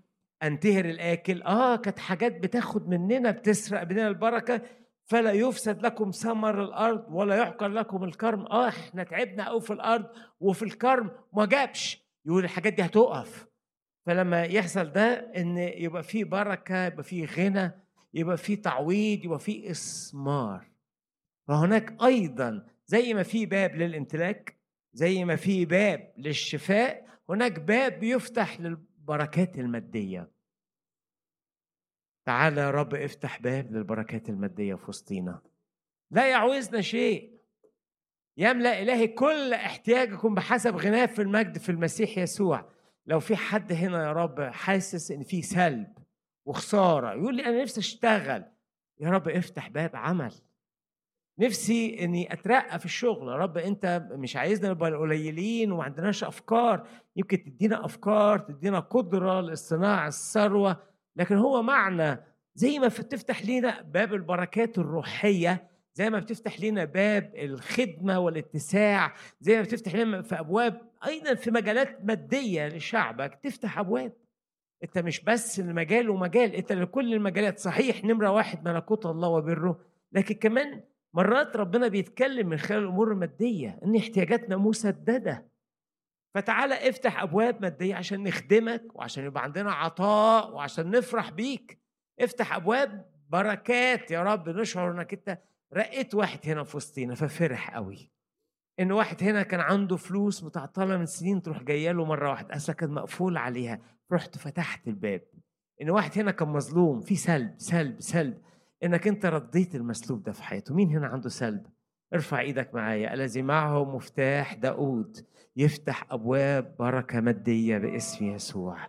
Speaker 1: أنتهر الآكل. آه كانت حاجات بتاخد مننا بتسرق مننا البركة. فلا يفسد لكم ثمر الأرض ولا يحقر لكم الكرم. آه إحنا تعبنا قوي في الأرض وفي الكرم. ما جابش. يقول الحاجات دي هتقف. فلما يحصل ده إن يبقى في بركة يبقى في غنى يبقى في تعويض يبقى في اسمار فهناك أيضا زي ما في باب للامتلاك زي ما في باب للشفاء هناك باب بيفتح للبركات المادية. تعالى يا رب افتح باب للبركات المادية في وسطينا. لا يعوزنا شيء. يملأ إلهي كل احتياجكم بحسب غناه في المجد في المسيح يسوع. لو في حد هنا يا رب حاسس إن في سلب وخسارة يقول لي أنا نفسي أشتغل. يا رب افتح باب عمل. نفسي إني أترقى في الشغل. يا رب أنت مش عايزنا نبقى قليلين وما عندناش أفكار. يمكن تدينا أفكار تدينا قدرة لاصطناع الثروة لكن هو معنى زي ما بتفتح لنا باب البركات الروحية زي ما بتفتح لنا باب الخدمة والاتساع زي ما بتفتح لنا في أبواب أيضا في مجالات مادية لشعبك تفتح أبواب. أنت مش بس المجال ومجال أنت لكل المجالات. صحيح نمرة واحد ملكوت الله وبره لكن كمان مرات ربنا بيتكلم من خلال الأمور المادية إن احتياجاتنا مسددة. فتعالى افتح أبواب مادية عشان نخدمك وعشان يبقى عندنا عطاء وعشان نفرح بيك. افتح أبواب بركات يا رب نشعر إنك أنت رقيت واحد هنا في وسطينا ففرح قوي. إن واحد هنا كان عنده فلوس متعطلة من سنين تروح جاية له مرة واحدة أصلا كان مقفول عليها. رحت فتحت الباب. إن واحد هنا كان مظلوم في سلب سلب سلب. إنك أنت رديت المسلوب ده في حياته. مين هنا عنده سلب؟ ارفع إيدك معايا. الذي معه مفتاح داود يفتح أبواب بركة مادية باسم يسوع.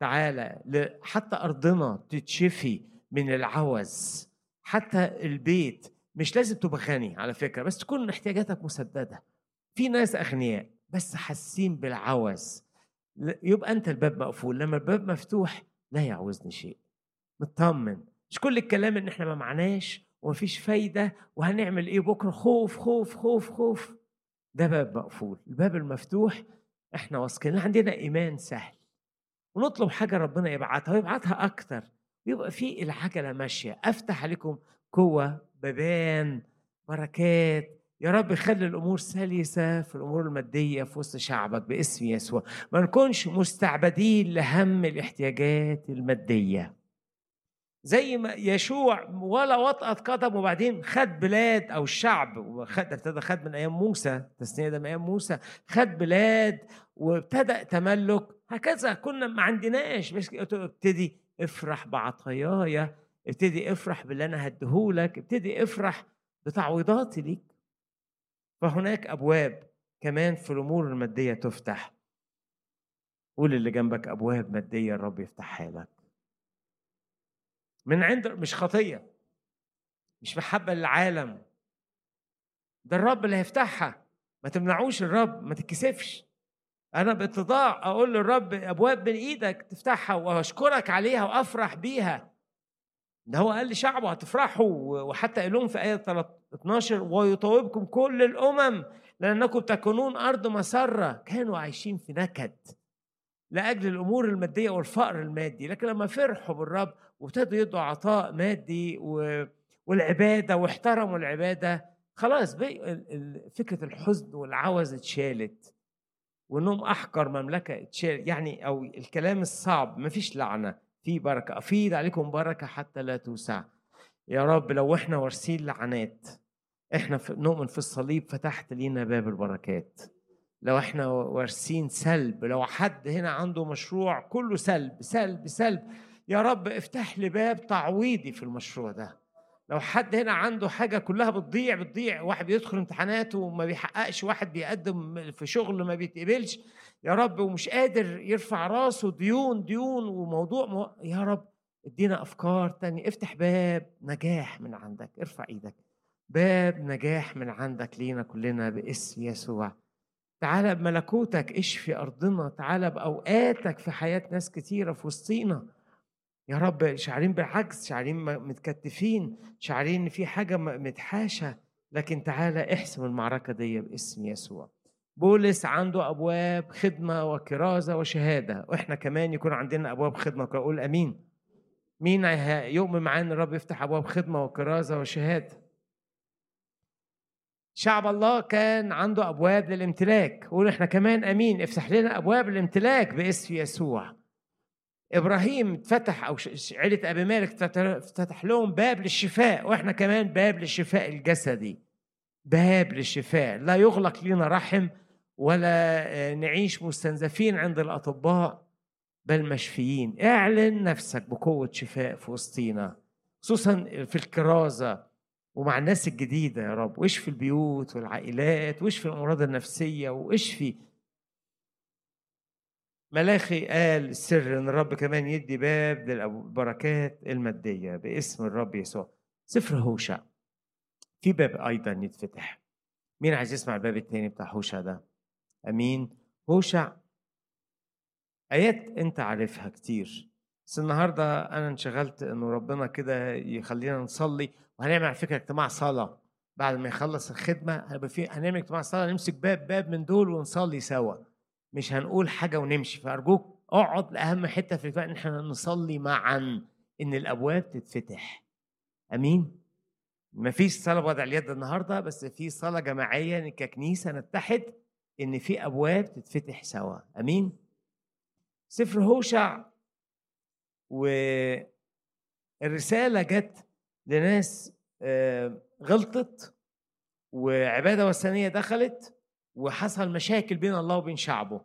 Speaker 1: تعالى حتى أرضنا تتشفي من العوز. حتى البيت مش لازم تبقى غني على فكرة بس تكون احتياجاتك مسددة. في ناس أغنياء بس حاسين بالعوز. يبقى أنت الباب مقفول. لما الباب مفتوح لا يعوزني شيء. مطمن. مش كل الكلام ان إحنا ما معناش ومفيش فايدة وهنعمل إيه بكرة. خوف خوف خوف خوف. ده باب مقفول. الباب المفتوح إحنا واثقين. عندنا إيمان سهل. ونطلب حاجة ربنا يبعتها ويبعتها أكتر. يبقى في العجلة ماشية. أفتح عليكم قوة ببان بركات. يا رب خلي الأمور سلسة في الأمور المادية في وسط شعبك باسم يسوع. ما نكونش مستعبدين لهم الاحتياجات المادية. زي ما يشوع ولا وطأت قدم وبعدين خد بلاد أو الشعب وخد ابتدى خد من أيام موسى تسنيه ده من أيام موسى خد بلاد وابتدى تملك. هكذا كنا ما عندناش. بس ابتدي افرح بعطاياي ابتدي افرح باللي أنا هديهولك ابتدي افرح بتعويضاتي ليك. فهناك أبواب كمان في الأمور المادية تفتح. قول اللي جنبك أبواب مادية الرب يفتحها لك. من عند مش خطية مش محبة للعالم. ده الرب اللي هيفتحها. ما تمنعوش الرب ما تتكسفش. أنا باتضاع أقول للرب أبواب من إيدك تفتحها وأشكرك عليها وأفرح بيها. ده هو قال لشعبه هتفرحوا وحتى قال لهم في آية 12 ويطوبكم كل الأمم لأنكم تكونون أرض مسرة. كانوا عايشين في نكد لأجل الأمور المادية والفقر المادي. لكن لما فرحوا بالرب وابتدوا يدوا عطاء مادي و... والعبادة واحترموا العبادة خلاص فكرة الحزن والعوز اتشالت وإنهم أحقر مملكة اتشال يعني أو الكلام الصعب مفيش لعنة في بركة افيض عليكم بركة حتى لا توسع. يا رب لو إحنا وارثين لعنات إحنا نؤمن في الصليب فتحت لينا باب البركات. لو إحنا وارثين سلب لو حد هنا عنده مشروع كله سلب سلب سلب يا رب افتح لي باب تعويضي في المشروع ده. لو حد هنا عنده حاجة كلها بتضيع بتضيع واحد بيدخل امتحاناته وما بيحققش واحد بيقدم في شغل ما بيتقبلش يا رب ومش قادر يرفع راسه ديون ديون وموضوع مو... يا رب ادينا أفكار تانية. افتح باب نجاح من عندك. ارفع إيدك. باب نجاح من عندك لينا كلنا باسم يسوع. تعالى بملكوتك اشفي أرضنا. تعالى بأوقاتك في حياة ناس كتيرة في وسطينا. يا رب شعرين بالعجز شعرين متكتفين شعرين ان في حاجة م- متحاشة. لكن تعالى احسم المعركة دي باسم يسوع. بولس عنده أبواب خدمة وكرازة وشهادة وإحنا كمان يكون عندنا أبواب خدمة أقول أمين. مين يؤمن معانا إن الرب يفتح أبواب خدمة وكرازة وشهادة؟ شعب الله كان عنده أبواب للامتلاك. قول إحنا كمان أمين. افتح لنا أبواب الامتلاك باسم يسوع. إبراهيم اتفتح أو عيلة أبي مالك اتفتح- فتح لهم باب للشفاء وإحنا كمان باب للشفاء الجسدي. باب للشفاء. لا يغلق لنا رحم ولا آه، نعيش مستنزفين عند الأطباء بل مشفيين. اعلن نفسك بقوة شفاء في وسطينا خصوصا في الكرازة ومع الناس الجديدة يا رب. واشفي البيوت والعائلات واشفي الأمراض النفسية واشفي ملاخي قال سر إن الرب كمان يدي باب للبركات المادية باسم الرب يسوع. سفر هوشع في باب أيضا يتفتح. مين عايز يسمع الباب التاني بتاع هوشع ده؟ أمين. هوشع آيات أنت عارفها كتير. بس النهارده أنا انشغلت إنه ربنا كده يخلينا نصلي وهنعمل على فكرة اجتماع صلاة. بعد ما يخلص الخدمة في هنعمل اجتماع صلاة نمسك باب باب من دول ونصلي سوا. مش هنقول حاجة ونمشي فأرجوك اقعد لأهم حتة في الاجتماع إن إحنا نصلي معا إن الأبواب تتفتح. آمين؟ مفيش صلاة بوضع اليد النهارده بس في صلاة جماعية إن ككنيسة نتحد إن في أبواب تتفتح سوا. آمين؟ سفر هوشع والرسالة جت لناس آه، غلطت وعبادة وثنية دخلت وحصل مشاكل بين الله وبين شعبه.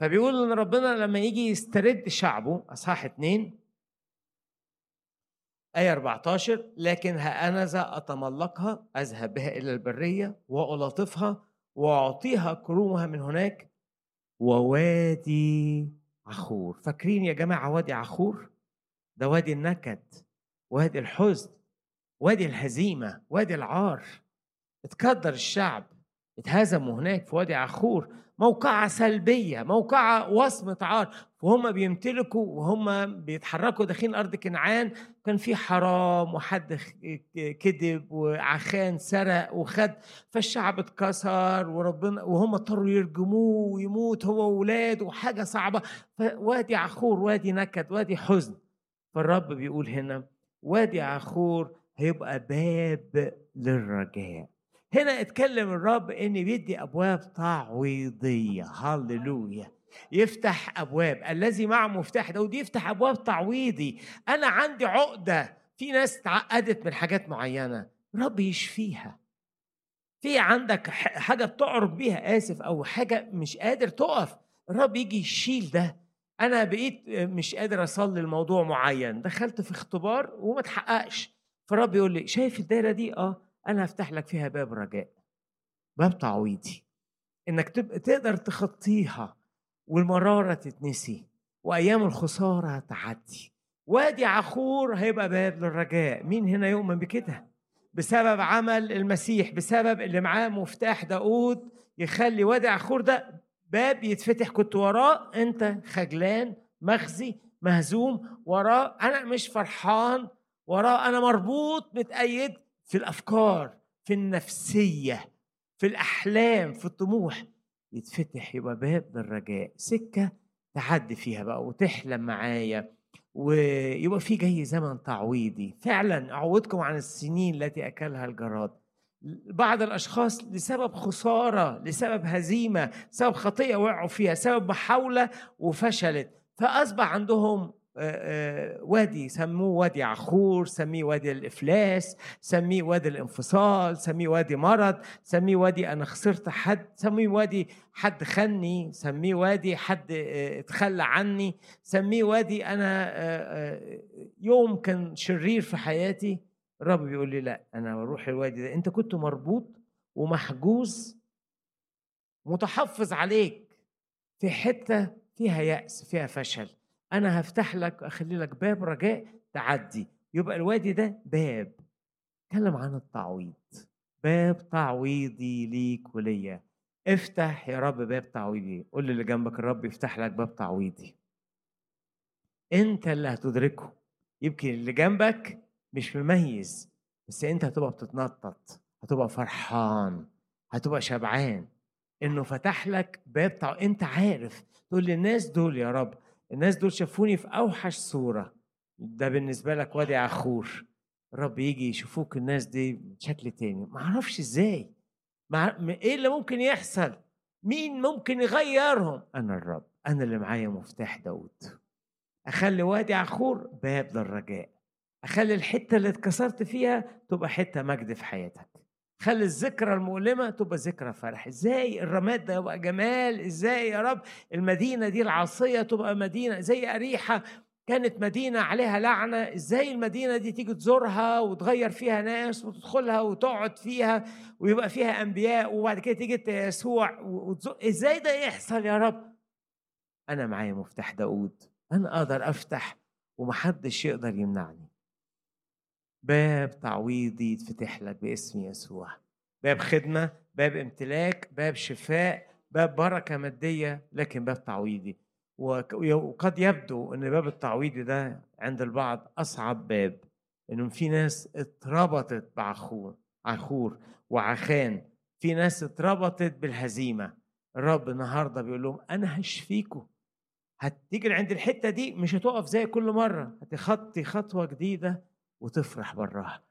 Speaker 1: فبيقول إن ربنا لما يجي يسترد شعبه أصحاح اتنين آية 14 لكن أنا ذا أتملقها أذهب بها إلى البرية وألاطفها وأعطيها كرومها من هناك ووادي عخور. فاكرين يا جماعة وادي عخور؟ ده وادي النكد وادي الحزن وادي الهزيمة وادي العار. اتكدر الشعب. اتهزموا هناك في وادي عخور موقعة سلبية موقعة وصمة عار. وهم بيمتلكوا وهم بيتحركوا داخلين أرض كنعان. كان في حرام وحد كذب وعخان سرق وخد. فالشعب اتكسر وربنا وهم اضطروا يرجموه ويموت هو وولاده وحاجة صعبة. فوادي عخور وادي نكد وادي حزن. فالرب بيقول هنا وادي عخور هيبقى باب للرجاء. هنا اتكلم الرب إن بيدي أبواب تعويضية. هللويا. يفتح أبواب. الذي معه مفتاح داود يفتح أبواب تعويضي. أنا عندي عقدة. في ناس تعقدت من حاجات معينة. الرب يشفيها. في عندك حاجة بتعرض بيها آسف أو حاجة مش قادر تقف. الرب يجي يشيل ده. أنا بقيت مش قادر أصلي الموضوع معين. دخلت في اختبار وما تحققش. فالرب يقول لي شايف الدايرة دي؟ آه. أنا هفتح لك فيها باب رجاء باب تعويضي إنك تبقى تقدر تخطيها والمرارة تتنسي وأيام الخسارة تعدي. وادي عخور هيبقى باب للرجاء. مين هنا يؤمن بكده؟ بسبب عمل المسيح بسبب اللي معاه مفتاح داود يخلي وادي عخور ده باب يتفتح. كنت وراه أنت خجلان مخزي مهزوم وراه أنا مش فرحان وراه أنا مربوط متأيد في الأفكار في النفسية في الأحلام في الطموح. يتفتح يبقى باب للرجاء. سكة تعدي فيها بقى وتحلم معايا ويبقى في جاي زمن تعويضي. فعلا أعوضكم عن السنين التي أكلها الجراد. بعض الأشخاص لسبب خسارة لسبب هزيمة سبب خطيه وقعوا فيها سبب محاولة وفشلت. فأصبح عندهم وادي سموه وادي عخور سميه وادي الإفلاس سميه وادي الانفصال سميه وادي مرض سميه وادي أنا خسرت حد سميه وادي حد خني سميه وادي حد اتخلى عني سميه وادي أنا يوم كان شرير في حياتي الرب بيقول لي لأ أنا بروح الوادي ده أنت كنت مربوط ومحجوز متحفظ عليك في حتة فيها يأس فيها فشل. أنا هفتح لك أخلي لك باب رجاء تعدي. يبقى الوادي ده باب. اتكلم عن التعويض. باب تعويضي ليك وليا. افتح يا رب باب تعويضي. قول اللي جنبك الرب يفتح لك باب تعويضي. أنت اللي هتدركه. يمكن اللي جنبك مش مميز بس أنت هتبقى بتتنطط هتبقى فرحان هتبقى شبعان. إنه فتح لك باب تعويض أنت عارف. تقول للناس دول يا رب الناس دول شافوني في أوحش صورة. ده بالنسبة لك وادي عخور. الرب يجي يشوفوك الناس دي بشكل تاني. ما أعرفش إزاي. مع... إيه اللي ممكن يحصل؟ مين ممكن يغيرهم؟ أنا الرب. أنا اللي معايا مفتاح داود. أخلي وادي عخور باب للرجاء. أخلي الحتة اللي اتكسرت فيها تبقى حتة مجد في حياتك. خلي الذكرى المؤلمة تبقى ذكرى فرح. إزاي الرماد ده يبقى جمال؟ إزاي يا رب المدينة دي العاصية تبقى مدينة؟ زي أريحة كانت مدينة عليها لعنة؟ إزاي المدينة دي تيجي تزورها وتغير فيها ناس وتدخلها وتقعد فيها ويبقى فيها أنبياء وبعد كده تيجي يسوع وتزور إزاي ده يحصل يا رب؟ أنا معايا مفتاح داود أنا أقدر أفتح ومحدش يقدر يمنعني. باب تعويضي يتفتح لك باسم يسوع. باب خدمة باب امتلاك باب شفاء باب بركة مادية لكن باب تعويضي. وقد يبدو إن باب التعويضي ده عند البعض أصعب باب إنه في ناس اتربطت بعخور عخور وعخان. في ناس اتربطت بالهزيمة. الرب النهارده بيقول لهم أنا هشفيكم هتيجي عند الحتة دي مش هتقف زي كل مرة. هتخطي خطوة جديدة. وتفرح براها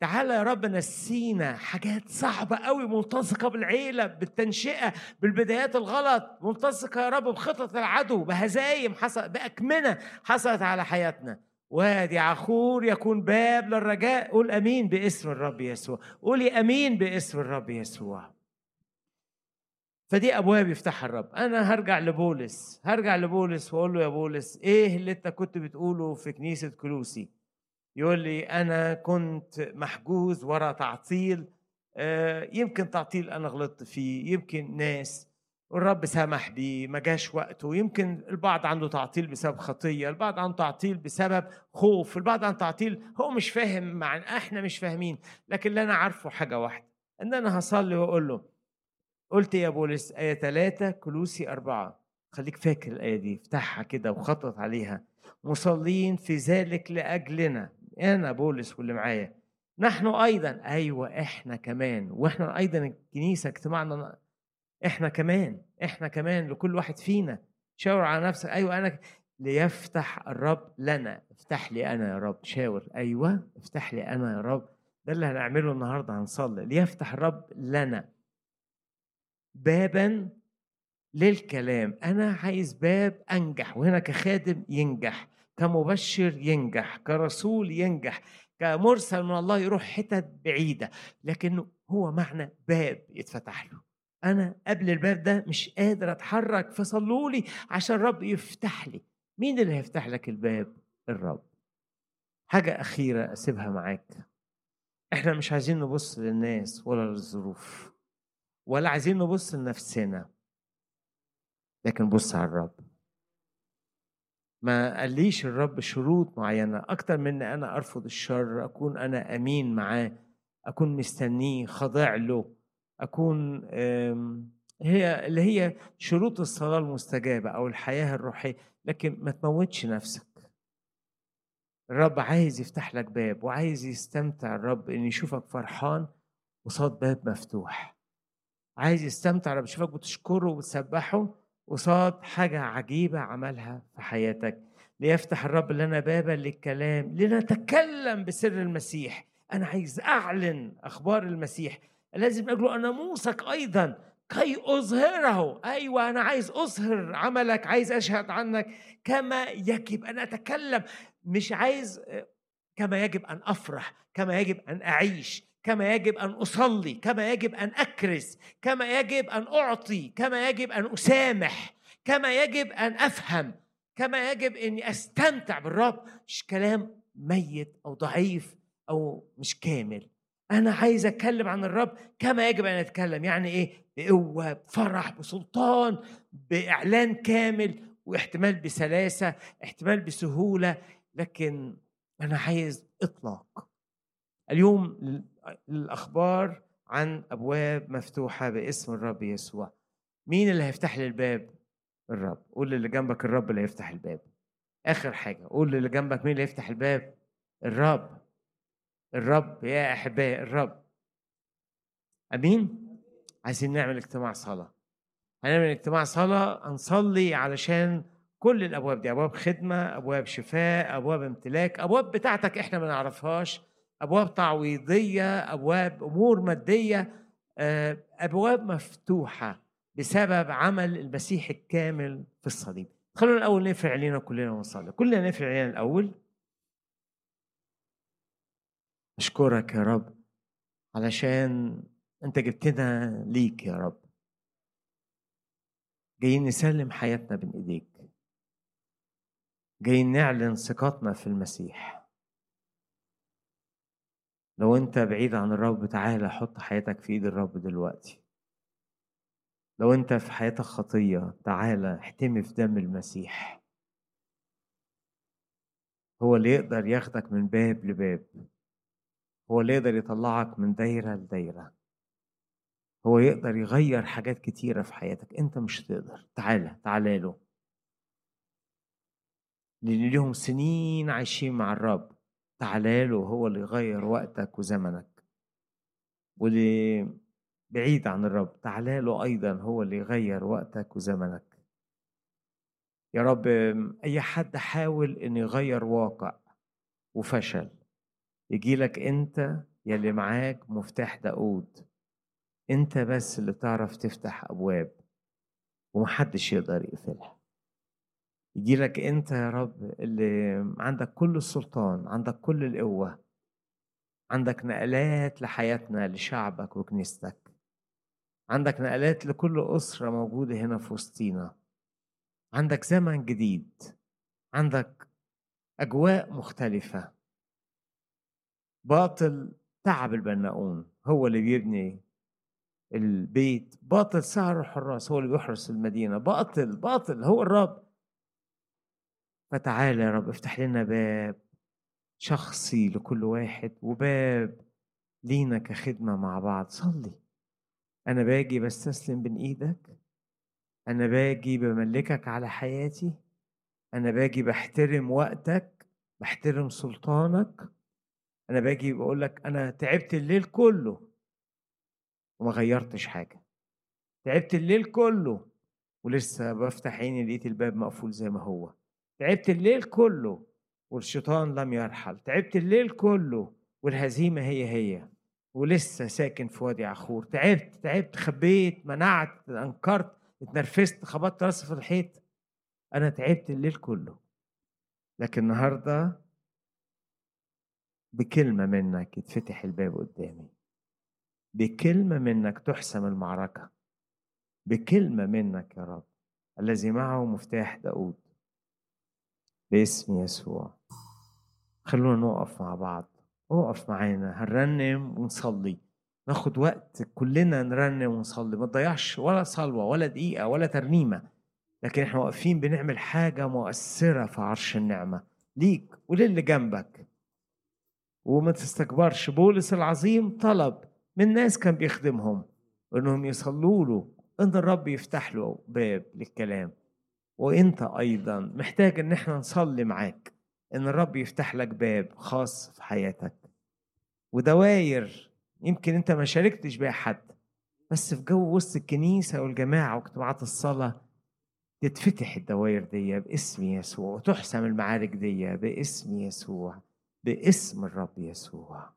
Speaker 1: تعالى يا رب نسينا حاجات صعبة قوي ملتصقة بالعيلة بالتنشئة بالبدايات الغلط. ملتصقة يا رب بخطط العدو بهزايم حصل بأكمنة حصلت على حياتنا. وادي عخور يكون باب للرجاء. قول آمين باسم الرب يسوع. قولي آمين باسم الرب يسوع. فدي أبواب يفتحها الرب. أنا هرجع لبولس هرجع لبولس وأقول له يا بولس إيه اللي أنت كنت بتقوله في كنيسة كلوسي؟ يقول لي أنا كنت محجوز ورا تعطيل آه، يمكن تعطيل أنا غلطت فيه يمكن ناس والرب سمح بيه ما جاش وقته يمكن البعض عنده تعطيل بسبب خطية البعض عنده تعطيل بسبب خوف البعض عنده تعطيل هو مش فاهم مع إحنا مش فاهمين لكن اللي أنا عارفه حاجة واحدة إن أنا هصلي وأقول له قلت يا بولس آية ثلاثة كلوسي أربعة خليك فاكر الآية دي افتحها كده وخطط عليها مصلين في ذلك لأجلنا. أنا بولس واللي معايا. نحن أيضا أيوة إحنا كمان. وإحنا أيضا الكنيسة اجتماعنا إحنا كمان إحنا كمان لكل واحد فينا. شاور على نفسك. أيوة أنا ليفتح الرب لنا. افتح لي أنا يا رب. شاور. أيوة افتح لي أنا يا رب. ده اللي هنعمله النهاردة هنصلي. ليفتح الرب لنا. بابا للكلام. أنا عايز باب أنجح وهنا كخادم ينجح. كمبشر ينجح كرسول ينجح كمرسل من الله يروح حتت بعيدة لكنه هو معنى باب يتفتح له. أنا قبل الباب ده مش قادر أتحرك فصلوا لي عشان الرب يفتح لي. مين اللي هيفتح لك الباب؟ الرب. حاجة أخيرة أسيبها معاك. إحنا مش عايزين نبص للناس ولا للظروف ولا عايزين نبص لنفسنا لكن بص على الرب. ما قاليش الرب شروط معينة أكتر من أن أنا أرفض الشر أكون أنا أمين معاه أكون مستنيه خاضع له أكون هي اللي هي شروط الصلاة المستجابة أو الحياة الروحية. لكن ما تموتش نفسك. الرب عايز يفتح لك باب وعايز يستمتع الرب إن يشوفك فرحان قصاد باب مفتوح. عايز يستمتع لما بيشوفك بتشكره وبتسبحه قصاد حاجة عجيبة عملها في حياتك ليفتح الرب لنا بابا للكلام لنتكلم بسر المسيح. أنا عايز أعلن أخبار المسيح. لازم أجله ناموسك أيضا. كي أظهره. أيوة أنا عايز أظهر عملك عايز أشهد عنك. كما يجب أن أتكلم. مش عايز كما يجب أن أفرح كما يجب أن أعيش. كما يجب أن أصلي كما يجب أن اكرس كما يجب أن أعطي كما يجب أن أسامح كما يجب أن أفهم كما يجب إني أستمتع بالرب. مش كلام ميت أو ضعيف أو مش كامل. أنا عايز أتكلم عن الرب كما يجب أن أتكلم. يعني إيه؟ بقوة بفرح بسلطان بإعلان كامل واحتمال بسلاسة احتمال بسهولة. لكن أنا عايز إطلاق. اليوم الأخبار عن أبواب مفتوحة باسم الرب يسوع. مين اللي هيفتح لي الباب؟ الرب. قول للي جنبك الرب اللي هيفتح الباب. آخر حاجة قول للي جنبك مين اللي يفتح الباب؟ الرب. الرب يا احبائي الرب. أمين؟ عايزين نعمل اجتماع صلاة. هنعمل اجتماع صلاة هنصلي علشان كل الأبواب دي أبواب خدمة أبواب شفاء أبواب امتلاك أبواب بتاعتك إحنا ما نعرفهاش. أبواب تعويضية أبواب أمور مادية آه، أبواب مفتوحة بسبب عمل المسيح الكامل في الصليب. خلونا الأول نفرع علينا كلنا ونصلي. كلنا نفرع علينا الأول. أشكرك يا رب علشان أنت جبتنا ليك يا رب. جايين نسلم حياتنا بين إيديك. جايين نعلن ثقتنا في المسيح. لو انت بعيد عن الرب تعالى حط حياتك في ايد الرب دلوقتي. لو انت في حياتك خطية تعالى احتمي في دم المسيح. هو اللي يقدر ياخدك من باب لباب. هو اللي يقدر يطلعك من دايرة لدايرة. هو يقدر يغير حاجات كتيرة في حياتك. انت مش هتقدر. تعالى تعالى له. لأن ليهم سنين عايشين مع الرب. تعالى له هو اللي يغير وقتك وزمنك. واللي بعيد عن الرب تعالى له أيضا هو اللي يغير وقتك وزمنك. يا رب أي حد حاول إنه يغير واقع وفشل يجي لك أنت يلي معاك مفتاح داود أنت بس اللي بتعرف تفتح أبواب ومحدش يقدر يقفلها. يجيلك أنت يا رب اللي عندك كل السلطان عندك كل القوة عندك نقلات لحياتنا لشعبك وكنيستك. عندك نقلات لكل أسرة موجودة هنا في وسطينا. عندك زمن جديد. عندك أجواء مختلفة. باطل تعب البناؤون هو اللي بيبني البيت. باطل سعر الحراس هو اللي بيحرس المدينة. باطل باطل هو الرب. فتعالى يا رب افتح لنا باب شخصي لكل واحد وباب لينا كخدمة مع بعض. صلي. أنا باجي بستسلم بين إيدك أنا باجي بملكك على حياتي أنا باجي بحترم وقتك بحترم سلطانك أنا باجي بقول لك أنا تعبت الليل كله وما غيرتش حاجة. تعبت الليل كله ولسه بفتح عيني لقيت الباب مقفول زي ما هو. تعبت الليل كله والشيطان لم يرحل تعبت الليل كله والهزيمة هي هي ولسه ساكن في وادي عخور تعبت تعبت خبيت منعت أنكرت اتنرفزت خبطت راسي في الحيط. أنا تعبت الليل كله. لكن النهارده بكلمة منك يتفتح الباب قدامي. بكلمة منك تحسم المعركة. بكلمة منك يا رب. الذي معه مفتاح داود. باسم يسوع. خلونا نقف مع بعض. أقف معانا هنرنم ونصلي. ناخد وقت كلنا نرنم ونصلي. ما تضيعش ولا صلوة ولا دقيقة ولا ترنيمة. لكن إحنا واقفين بنعمل حاجة مؤثرة في عرش النعمة. ليك وللي جنبك. وما تستكبرش بولس العظيم طلب من ناس كان بيخدمهم إنهم يصلوا له. إن الرب يفتح له باب للكلام. وإنت أيضا محتاج إن إحنا نصلي معاك إن الرب يفتح لك باب خاص في حياتك. ودواير يمكن أنت ما شاركتش بيها حد بس في جو وسط الكنيسة والجماعة واجتماعات الصلاة تتفتح الدواير دي باسم يسوع وتحسم المعارك دي باسم يسوع باسم الرب يسوع.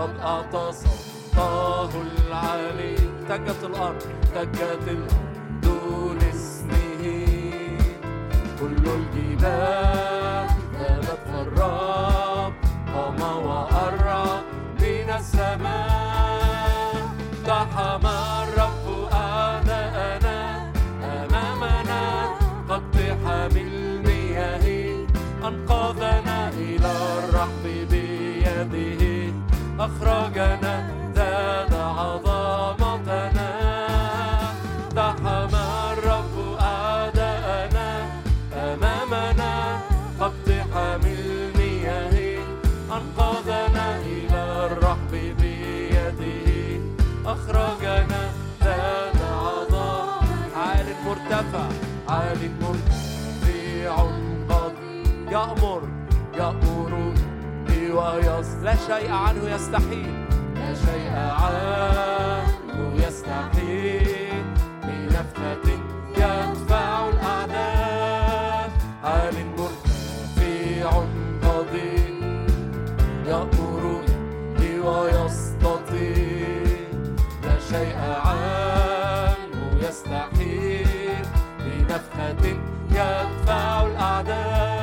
Speaker 2: قد أعطى سلطاه العلي تكت الأرض تكت الأرض دون اسمه. كل الجبال يأمر يأمر ويصل لا شيء عنه يستحيل. لا شيء عنه يستحيل. بنفخة يدفع الأعداء عال مرتفع قدير يأمر ويستطيع لا شيء عنه يستحيل. بنفخة يدفع الأعداء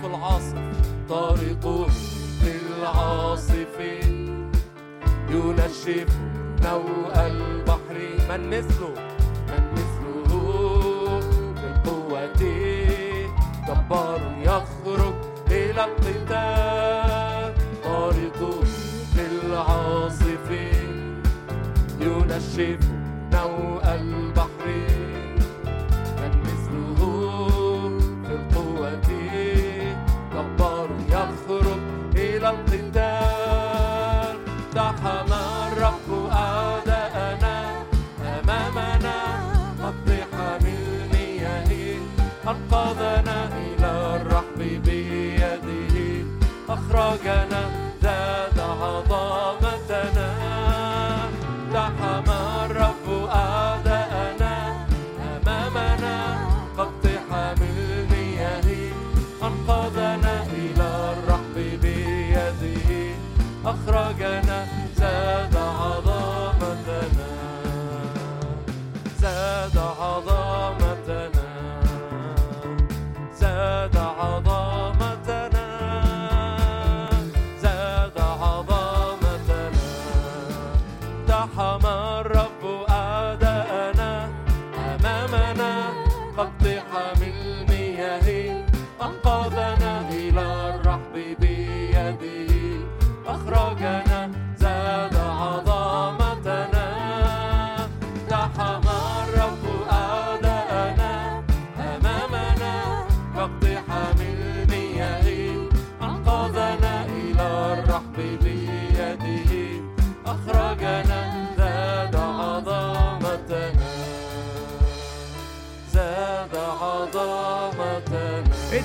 Speaker 2: في العاصف طارق في العاصف ينشف نوء البحر من مثله من مثله من قوته جبار يخرج إلى القتال طارق في العاصف ينشف نوء البحر Bahama.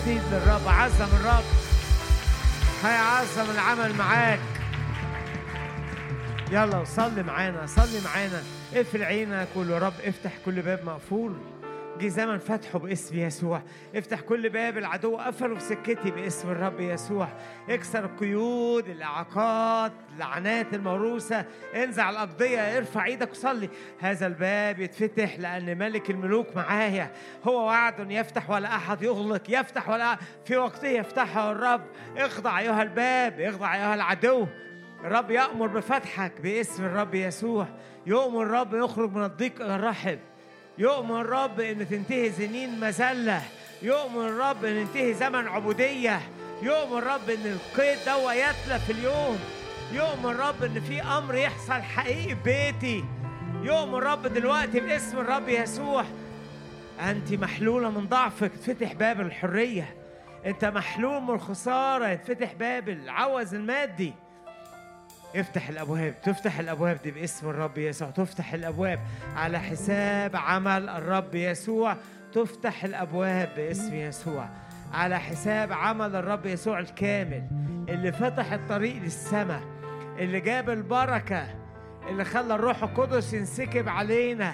Speaker 1: ادي ايد للرب. عظم الرب. هيعظم العمل معاك. يلا وصلي معانا صلي معانا. اقفل عينك وقول يا رب افتح كل باب مقفول. جه زمن فتحه باسم يسوع. افتح كل باب العدو قفله في سكتي باسم الرب يسوع. اكسر القيود الاعاقات اللعنات الموروثة. انزع الاقضيه ارفع إيدك وصلي. هذا الباب يتفتح لأن ملك الملوك معايا. هو وعد يفتح ولا أحد يغلق. يفتح ولا في وقته يفتحه الرب. اخضع أيها الباب اخضع أيها العدو. الرب يأمر بفتحك باسم الرب يسوع. يؤمر الرب يخرج من الضيق إلى الرحب يؤمر الرب إن تنتهي سنين مذله يؤمر الرب إن ينتهي زمن عبودية. يؤمر الرب إن القيد ده يتلف اليوم. يؤمر الرب إن في أمر يحصل حقيقي في بيتي. يؤمر الرب دلوقتي باسم الرب يسوع. أنت محلولة من ضعفك تفتح باب الحرية. أنت محلول من الخسارة يتفتح باب العوز المادي. افتح الأبواب تفتح الأبواب دي باسم الرب يسوع تفتح الأبواب على حساب عمل الرب يسوع تفتح الأبواب باسم يسوع على حساب عمل الرب يسوع الكامل اللي فتح الطريق للسماء اللي جاب البركة اللي خلى الروح القدس ينسكب علينا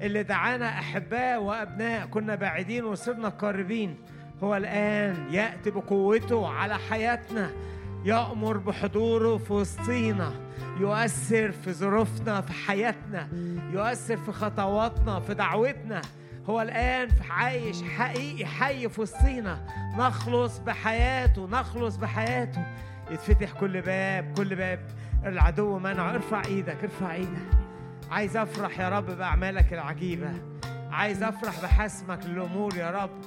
Speaker 1: اللي دعانا أحباء وأبناء كنا بعيدين وصرنا قريبين هو الآن يأتي بقوته على حياتنا يأمر بحضوره في وسطينا يؤثر في ظروفنا في حياتنا يؤثر في خطواتنا في دعوتنا. هو الآن في عايش حقيقي حي في وسطينا. نخلص بحياته نخلص بحياته. يتفتح كل باب كل باب. العدو منع. ارفع إيدك ارفع إيدك. عايز افرح يا رب بأعمالك العجيبة. عايز افرح بحسمك للأمور يا رب.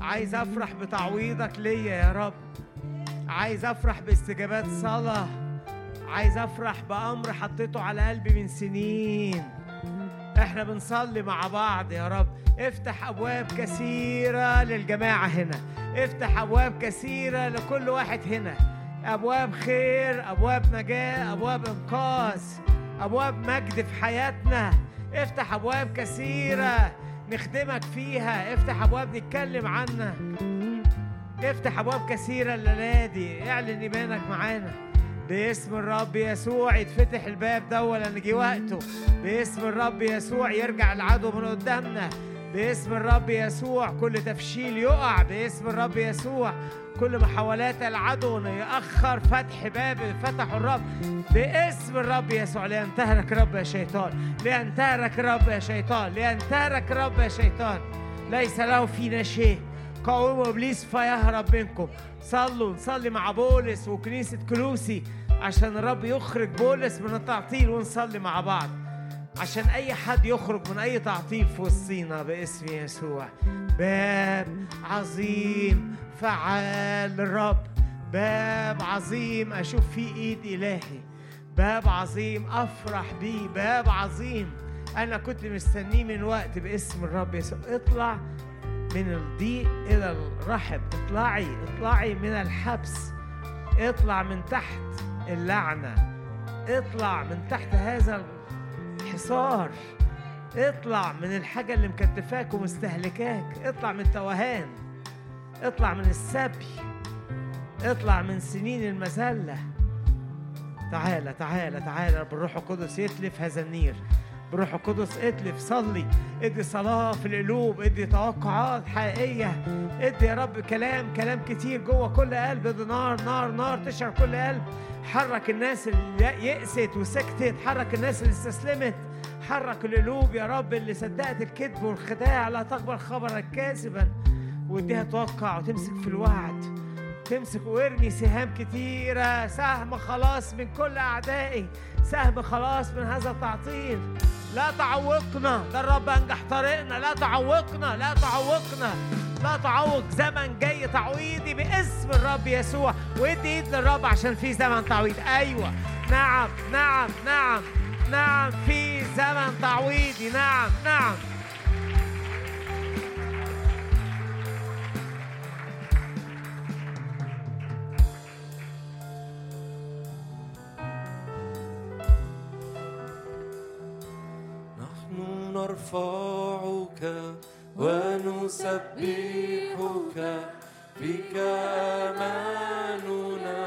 Speaker 1: عايز افرح بتعويضك ليا يا رب. عايز افرح باستجابات صلاه عايز افرح بأمر حطيته على قلبي من سنين. إحنا بنصلي مع بعض يا رب. افتح أبواب كثيرة للجماعة هنا. افتح أبواب كثيرة لكل واحد هنا. أبواب خير أبواب نجاة أبواب إنقاذ أبواب مجد في حياتنا. افتح أبواب كثيرة نخدمك فيها. افتح أبواب نتكلم عنك. افتح ابواب كثيرة الليلة دي اعلن إيمانك معانا. باسم الرب يسوع يتفتح الباب ده ولا نجي وقته. باسم الرب يسوع يرجع العدو من قدامنا. باسم الرب يسوع كل تفشيل يقع. باسم الرب يسوع كل محاولات العدو انه يأخر فتح باب فتح الرب. باسم الرب يسوع لينتهرك رب يا شيطان. لينتهرك رب يا شيطان. لينتهرك رب يا شيطان. ليس له فينا شيء. قاوموا إبليس فيهرب منكم. صلوا نصلي مع بولس وكنيسة كلوسي عشان الرب يخرج بولس من التعطيل ونصلي مع بعض. عشان أي حد يخرج من أي تعطيل في وسطينا باسم يسوع. باب عظيم فعال للرب باب عظيم أشوف فيه إيد إلهي. باب عظيم أفرح بيه. باب عظيم أنا كنت مستنيه من وقت باسم الرب يسوع. اطلع من الضيق إلى الرحب. اطلعي اطلعي من الحبس. اطلع من تحت اللعنة. اطلع من تحت هذا الحصار. اطلع من الحاجة اللي مكتفاك ومستهلكاك. اطلع من التوهان. اطلع من السبي. اطلع من سنين المذلة. تعالى تعالى تعالى. بالروح القدس يتلف هذا النير. بروح القدس اتلف صلي ادي صلاة في القلوب ادي توقعات حقيقية ادي يا رب كلام كلام كتير جوه كل قلب ادي نار نار نار تشعر كل قلب. حرك الناس اللي يأست وسكتت حرك الناس اللي استسلمت. حرك القلوب يا رب اللي صدقت الكذب والخداع لا تقبل خبرا كاذبا. واديها توقع وتمسك في الوعد. تمسك وارمي سهام كتيرة سهم خلاص من كل أعدائي. سهم خلاص من هذا التعطيل. لا تعوقنا. ده الرب أنجح طريقنا. لا تعوقنا. لا تعوقنا. لا تعوق. زمن جاي. تعويضي باسم الرب يسوع. وادي ايد للرب عشان في زمن تعويض أيوه. نعم. نعم. نعم. نعم. في زمن تعويضي نعم. نعم.
Speaker 2: نرفعك ونسبحك بك أماننا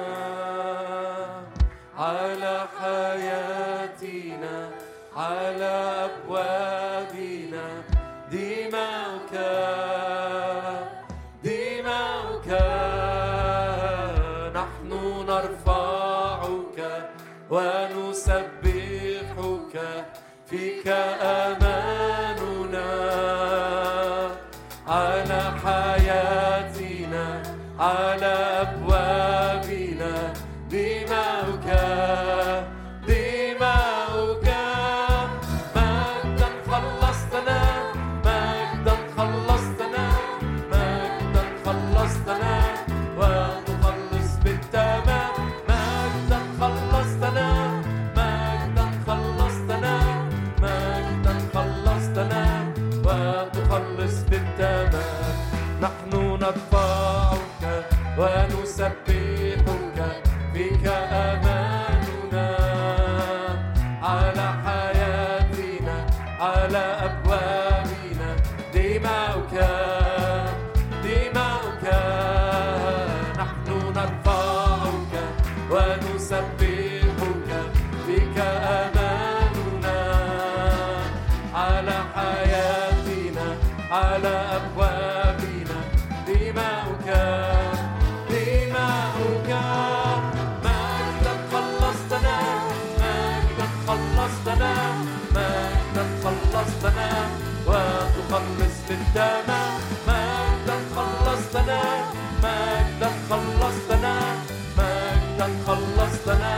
Speaker 2: على حياتنا على أبوابنا. não saber. خلصتنا مجدك خلصتنا.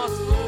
Speaker 2: must.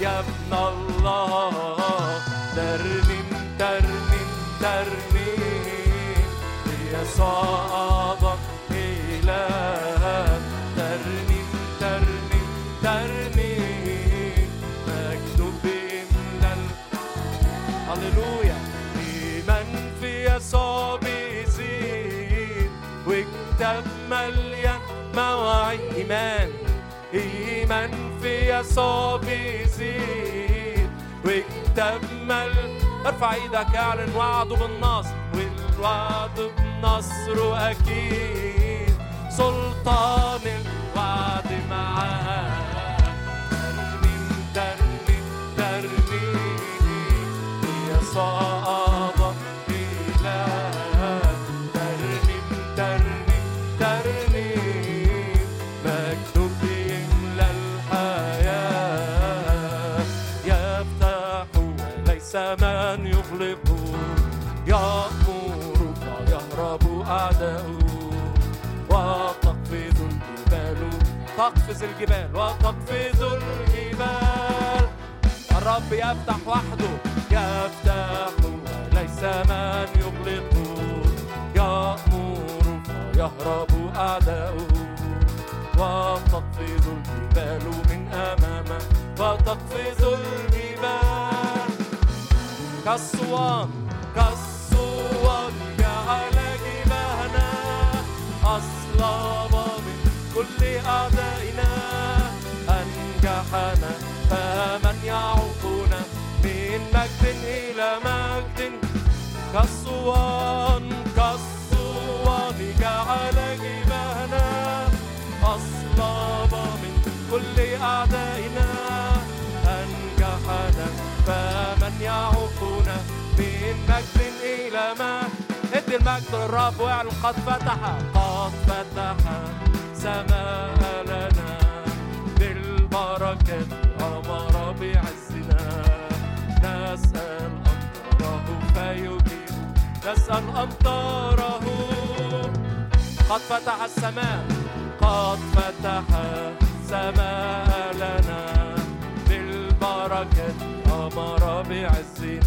Speaker 2: يا ابن الله ترنم ترنم ترنم ليصعدك إله ترنم ترنم ترنم مكتوب بإملا هللويا. إيمان في يسوع بيزيد وكتاب مليان مواعيد إيمان. إيمان في يسوع بيزيد واكتمل ارفع إيدك اعلن وعده بالنصر. والوعد بنصره أكيد. سلطان الوعد معاه ترنيم ترنيم ترنيم يسوع من يغلق. يأمر فيهرب أعداؤه وتقفز الجبال. تقفز الجبال. وتقفز الجبال. الرب يفتح وحده. يفتح وليس من يغلق. يأمر فيهرب أعداؤه وتقفز الجبال من أمامه. وتقفز الجبال. كالصوان كالصوان جعل جباهنا أصلب من كل أعدائنا أنجحنا فمن يعوقنا من مجد إلى مجد. كالصوان كالصوان جعل جباهنا أصلب من كل أعدائنا يعوقنا من مجد إلى مجد ادي المجد للرب واعلن قد فتح قد فتح سماء لنا بالبركة أمر بعزنا. نسأل أمطاره فيجيب نسأل أمطاره. قد فتح السماء قد فتح سماء لنا بالبركة. أمر بعزنا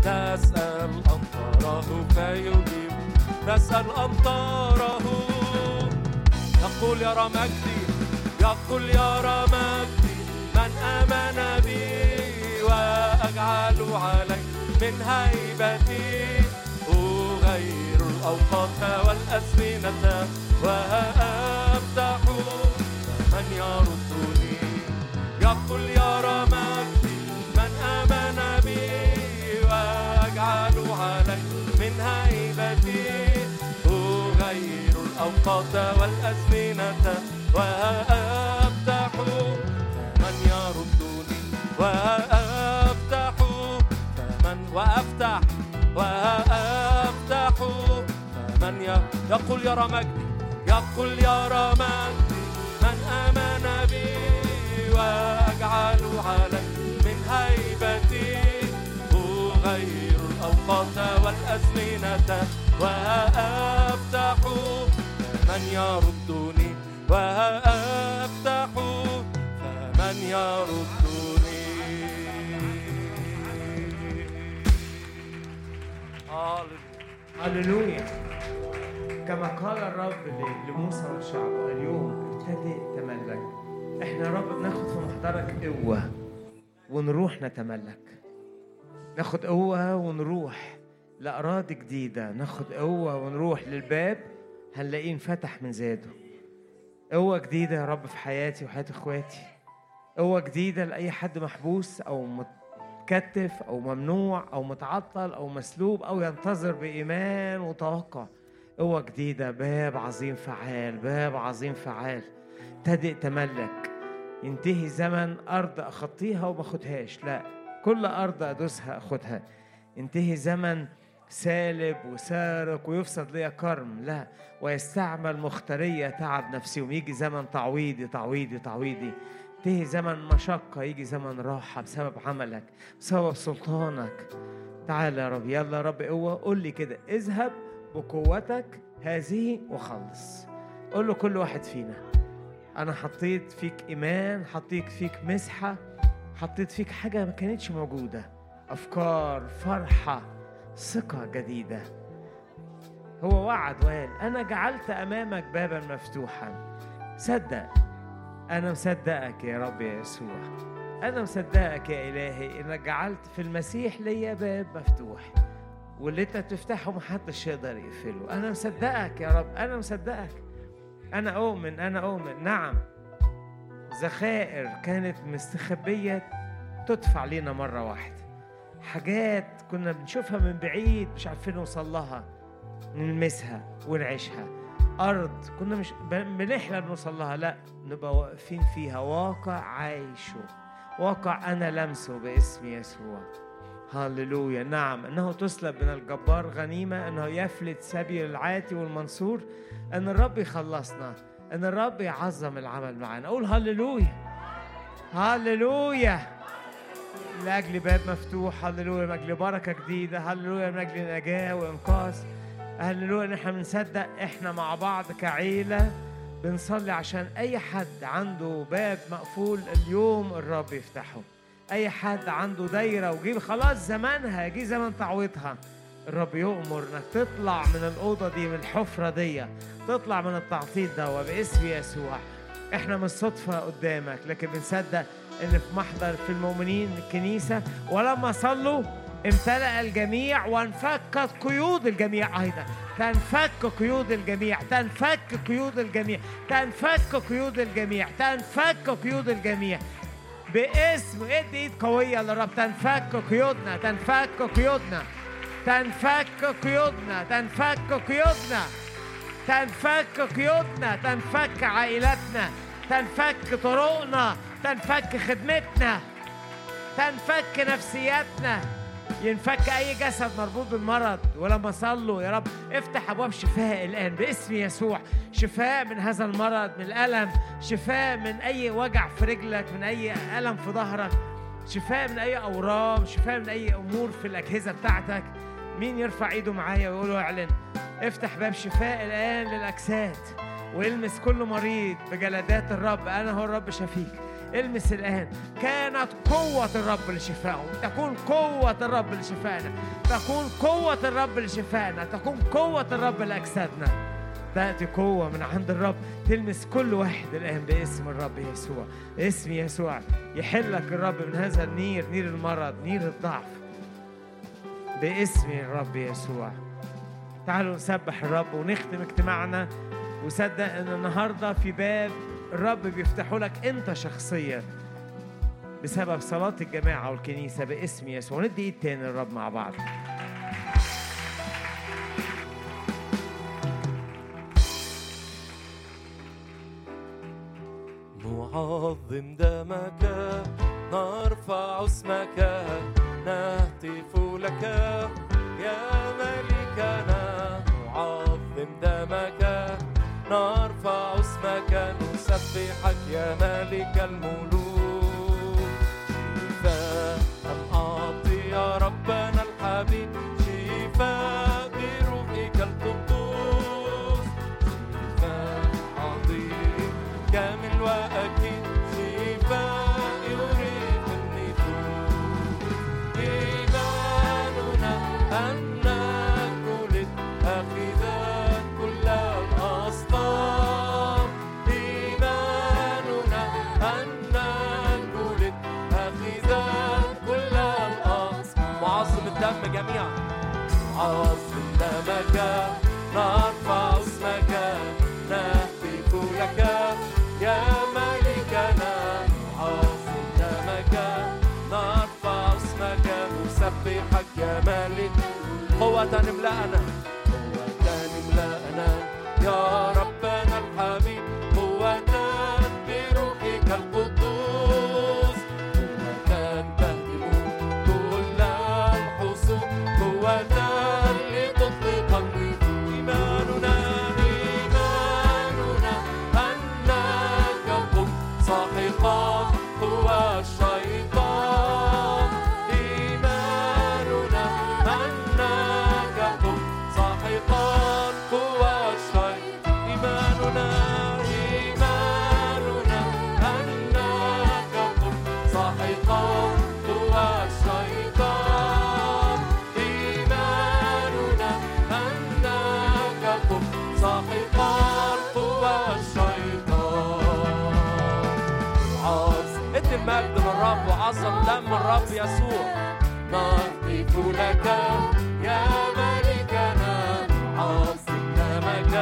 Speaker 2: نسأل أمطاره فيجيب. نسأل أمطاره. يقول يرى مجدي يقول يرى مجدي من آمن بي وأجعل علي من هيبتي. أغير الأوقات والأزمنة وأفتح. من يردني يقول يرى مجدي آمن بي علي من هيبتي. أغير الأوقات والأزمنة وأفتح فمن يردني وأفتح فمن وأفتح فمن يقول يرى مجدي يقول يرى مجدي من آمن بي وأجعل علي هيبتي أغير الأوقات والأزمنة وأفتح فمن يردني وأفتح فمن يردني.
Speaker 1: هللويا كما قال الرب لموسى وشعبه اليوم ابتدئ تملك. إحنا يا رب بناخد في محضرك قوة. ونروح نتملك. ناخد قوة ونروح لأراضي جديدة. ناخد قوة ونروح للباب هنلاقيه انفتح من زاده. قوة جديدة يا رب في حياتي وحياة إخواتي. قوة جديدة لأي حد محبوس أو متكتف أو ممنوع أو متعطل أو مسلوب أو ينتظر بإيمان وتوقع قوة جديدة باب عظيم فعال باب عظيم فعال. ابتدئ تملك. ينتهي زمن أرض أخطيها وما أخدهاش لا كل أرض أدوسها أخدها. ينتهي زمن سالب وسارق ويفسد ليا كرم لا ويستعمل مختارية تعب نفسي ويجي زمن تعويضي تعويضي تعويضي. ينتهي زمن مشقة يجي زمن راحة بسبب عملك بسبب سلطانك. تعال يا رب يلا يا رب قوة قول لي كده اذهب بقوتك هذه وخلص. قول له كل واحد فينا. أنا حطيت فيك إيمان حطيت فيك مسحة حطيت فيك حاجة ما كانتش موجودة. أفكار فرحة ثقة جديدة. هو وعد وقال أنا جعلت أمامك بابا مفتوحا. صدق أنا مصدقك يا رب يا يسوع. أنا مصدقك يا إلهي إنك جعلت في المسيح ليا باب مفتوح. واللي أنت بتفتحه محدش يقدر يقفله. أنا مصدقك يا رب أنا مصدقك. أنا أؤمن أنا أؤمن. نعم. ذخائر كانت مستخبية تدفع لينا مرة واحدة. حاجات كنا بنشوفها من بعيد مش عارفين نوصل لها. نلمسها ونعيشها. أرض كنا مش بنحلم نوصل لها؟ لا نبقى واقفين فيها. واقع عايشه. واقع أنا لمسه باسم يسوع. هللويا نعم إنه تسلب من الجبار غنيمة إنه يفلت سبي العاتي والمنصور إن الرب يخلصنا إن الرب يعظم العمل معنا. أقول هللويا هللويا لأجل باب مفتوح. هللويا من أجل بركة جديدة. هللويا من أجل نجاه وانقاذ هللويا ان إحنا بنصدق إحنا مع بعض كعيلة. بنصلي عشان أي حد عنده باب مقفول اليوم الرب يفتحه. أي حد عنده دايرة وجيب خلاص زمانها جه زمن تعويضها. الرب يؤمر إنك تطلع من الأوضة دي من الحفرة دي تطلع من التعطيل ده باسم يسوع. إحنا مش صدفة قدامك لكن بنصدق إن في محضر في المؤمنين الكنيسة ولما صلوا امتلأ الجميع وانفكت قيود الجميع أيضا. تنفك قيود الجميع تنفك قيود الجميع تنفك قيود الجميع تنفك قيود الجميع. باسم ادي إيد قوية للرب. تنفك قيودنا تنفك قيودنا. تنفك قيودنا تنفك قيودنا. تنفك قيودنا تنفك عائلاتنا تنفك طرقنا تنفك خدمتنا. تنفك نفسياتنا. ينفك أي جسد مربوط بالمرض ولما صلوا يا رب افتح أبواب شفاء الآن باسم يسوع. شفاء من هذا المرض من الألم. شفاء من أي وجع في رجلك من أي ألم في ظهرك. شفاء من أي أورام شفاء من أي أمور في الأجهزة بتاعتك. مين يرفع إيده معايا ويقول اعلن. افتح باب شفاء الآن للأجساد. والمس كل مريض بجلدات الرب. أنا هو الرب شفيك المس الآن. كانت قوة الرب لشفائهم تكون قوة الرب لشفائنا تكون قوة الرب لشفائنا تكون قوة الرب لأجسادنا. تأتي قوة من عند الرب. تلمس كل واحد الآن باسم الرب يسوع. اسم يسوع. يحلك الرب من هذا النير نير المرض نير الضعف. باسم الرب يسوع. تعالوا نسبح الرب ونختم اجتماعنا. وصدق إن النهارده في باب الرب بيفتحه لك انت شخصيا بسبب صلاة الجماعة والكنيسة باسم يسوع. ندي ايد تاني للرب مع بعض.
Speaker 2: نعظم دمك نرفع اسمك نهتف لك. يا ملكنا نعظم دمك نرفع اسمك نسبحك يا ملك الملوك. شفاء يا ربنا الحبيب قوة املأنا قوة املأنا يا ربنا Whoa. دم الرب يسوع. نهتف لك يا ملكنا عظم دمك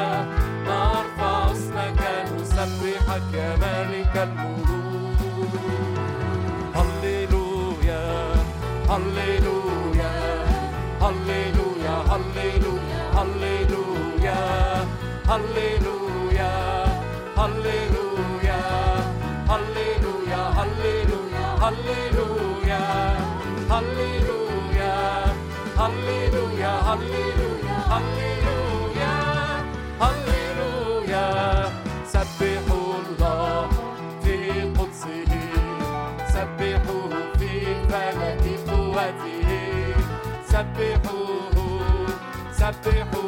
Speaker 2: نرفع اسمك نسبحك يا ملك الملوك. هللويا هللويا هللويا هللويا هللويا هللويا هللويا هللويا هللويا هللويا. هللويا هللويا هللويا سبحوا الله في قدسه سبحوه في فلك قوته. سبحوه سبحوه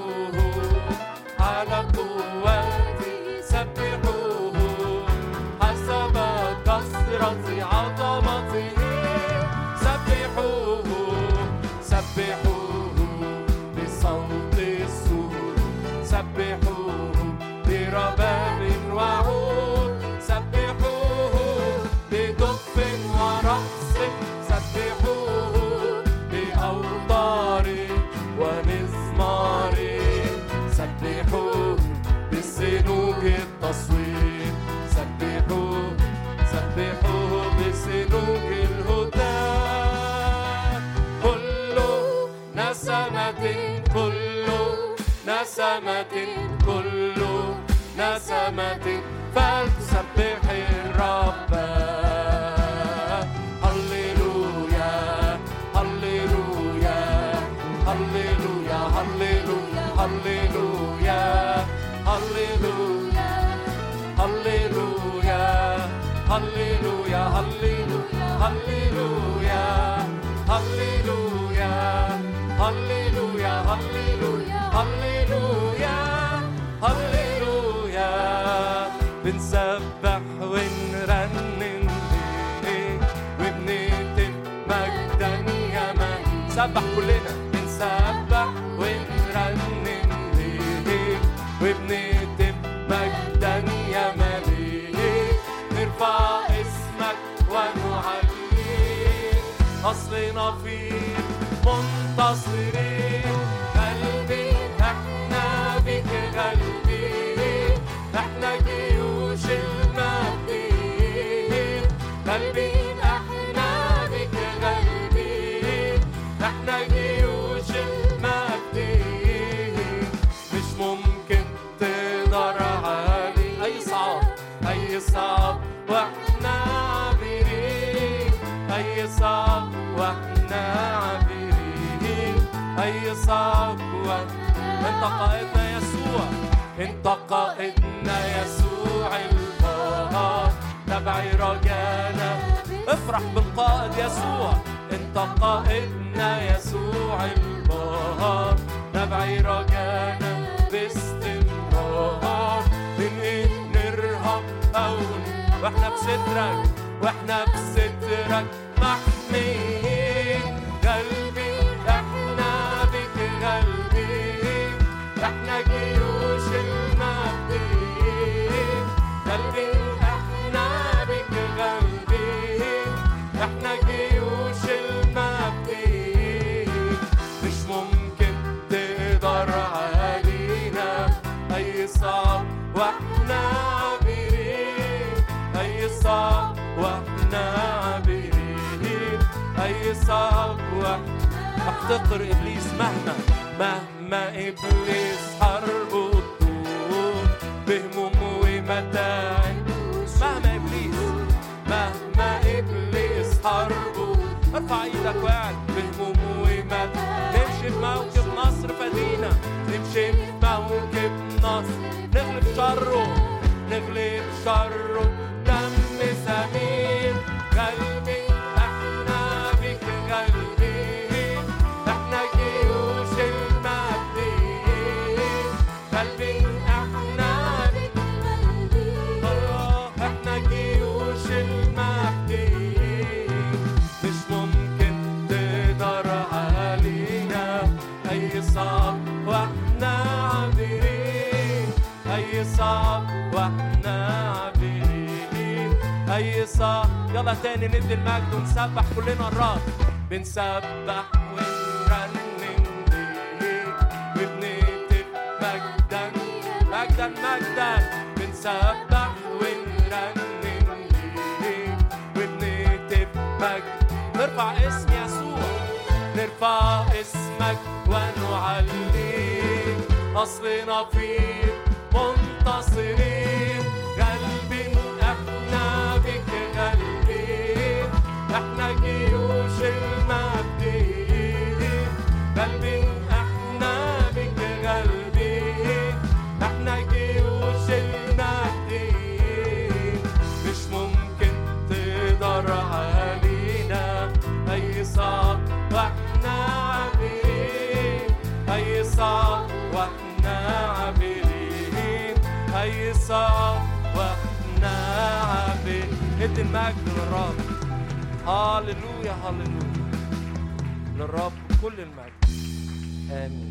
Speaker 2: نسمة كله نسمة وإحنا انت قائدنا يسوع انت قائدنا يسوع البار تبعي رجانا افرح بالقائد يسوع انت قائدنا يسوع البار نبعي باستمرار. من ن- وإحنا بسترك وإحنا بسترك. محميين صبوة احتقر إبليس مهما مهما إبليس حربه طول بهموم ومتاعه مهما إبليس مهما إبليس حربه ارفع إيدك وأعد. بهموم ومتاعي نمشي بموكب نصر فدينا. نمشي بموكب نصر. نغلب شره. نغلب شره. دم سمين يلا تاني ندي المجد ونسبح كلنا الرب بنسبح ونرنم ليك وبنكتب مجدا مجدا مجدا بنسبح ونرنم ليك وبنكتب مجد نرفع اسم يسوع نرفع اسمك ونعليك أصلنا فيك منتصرين هيصع ادي المجد للرب. هللويا هللويا للرب كل المجد. آمين.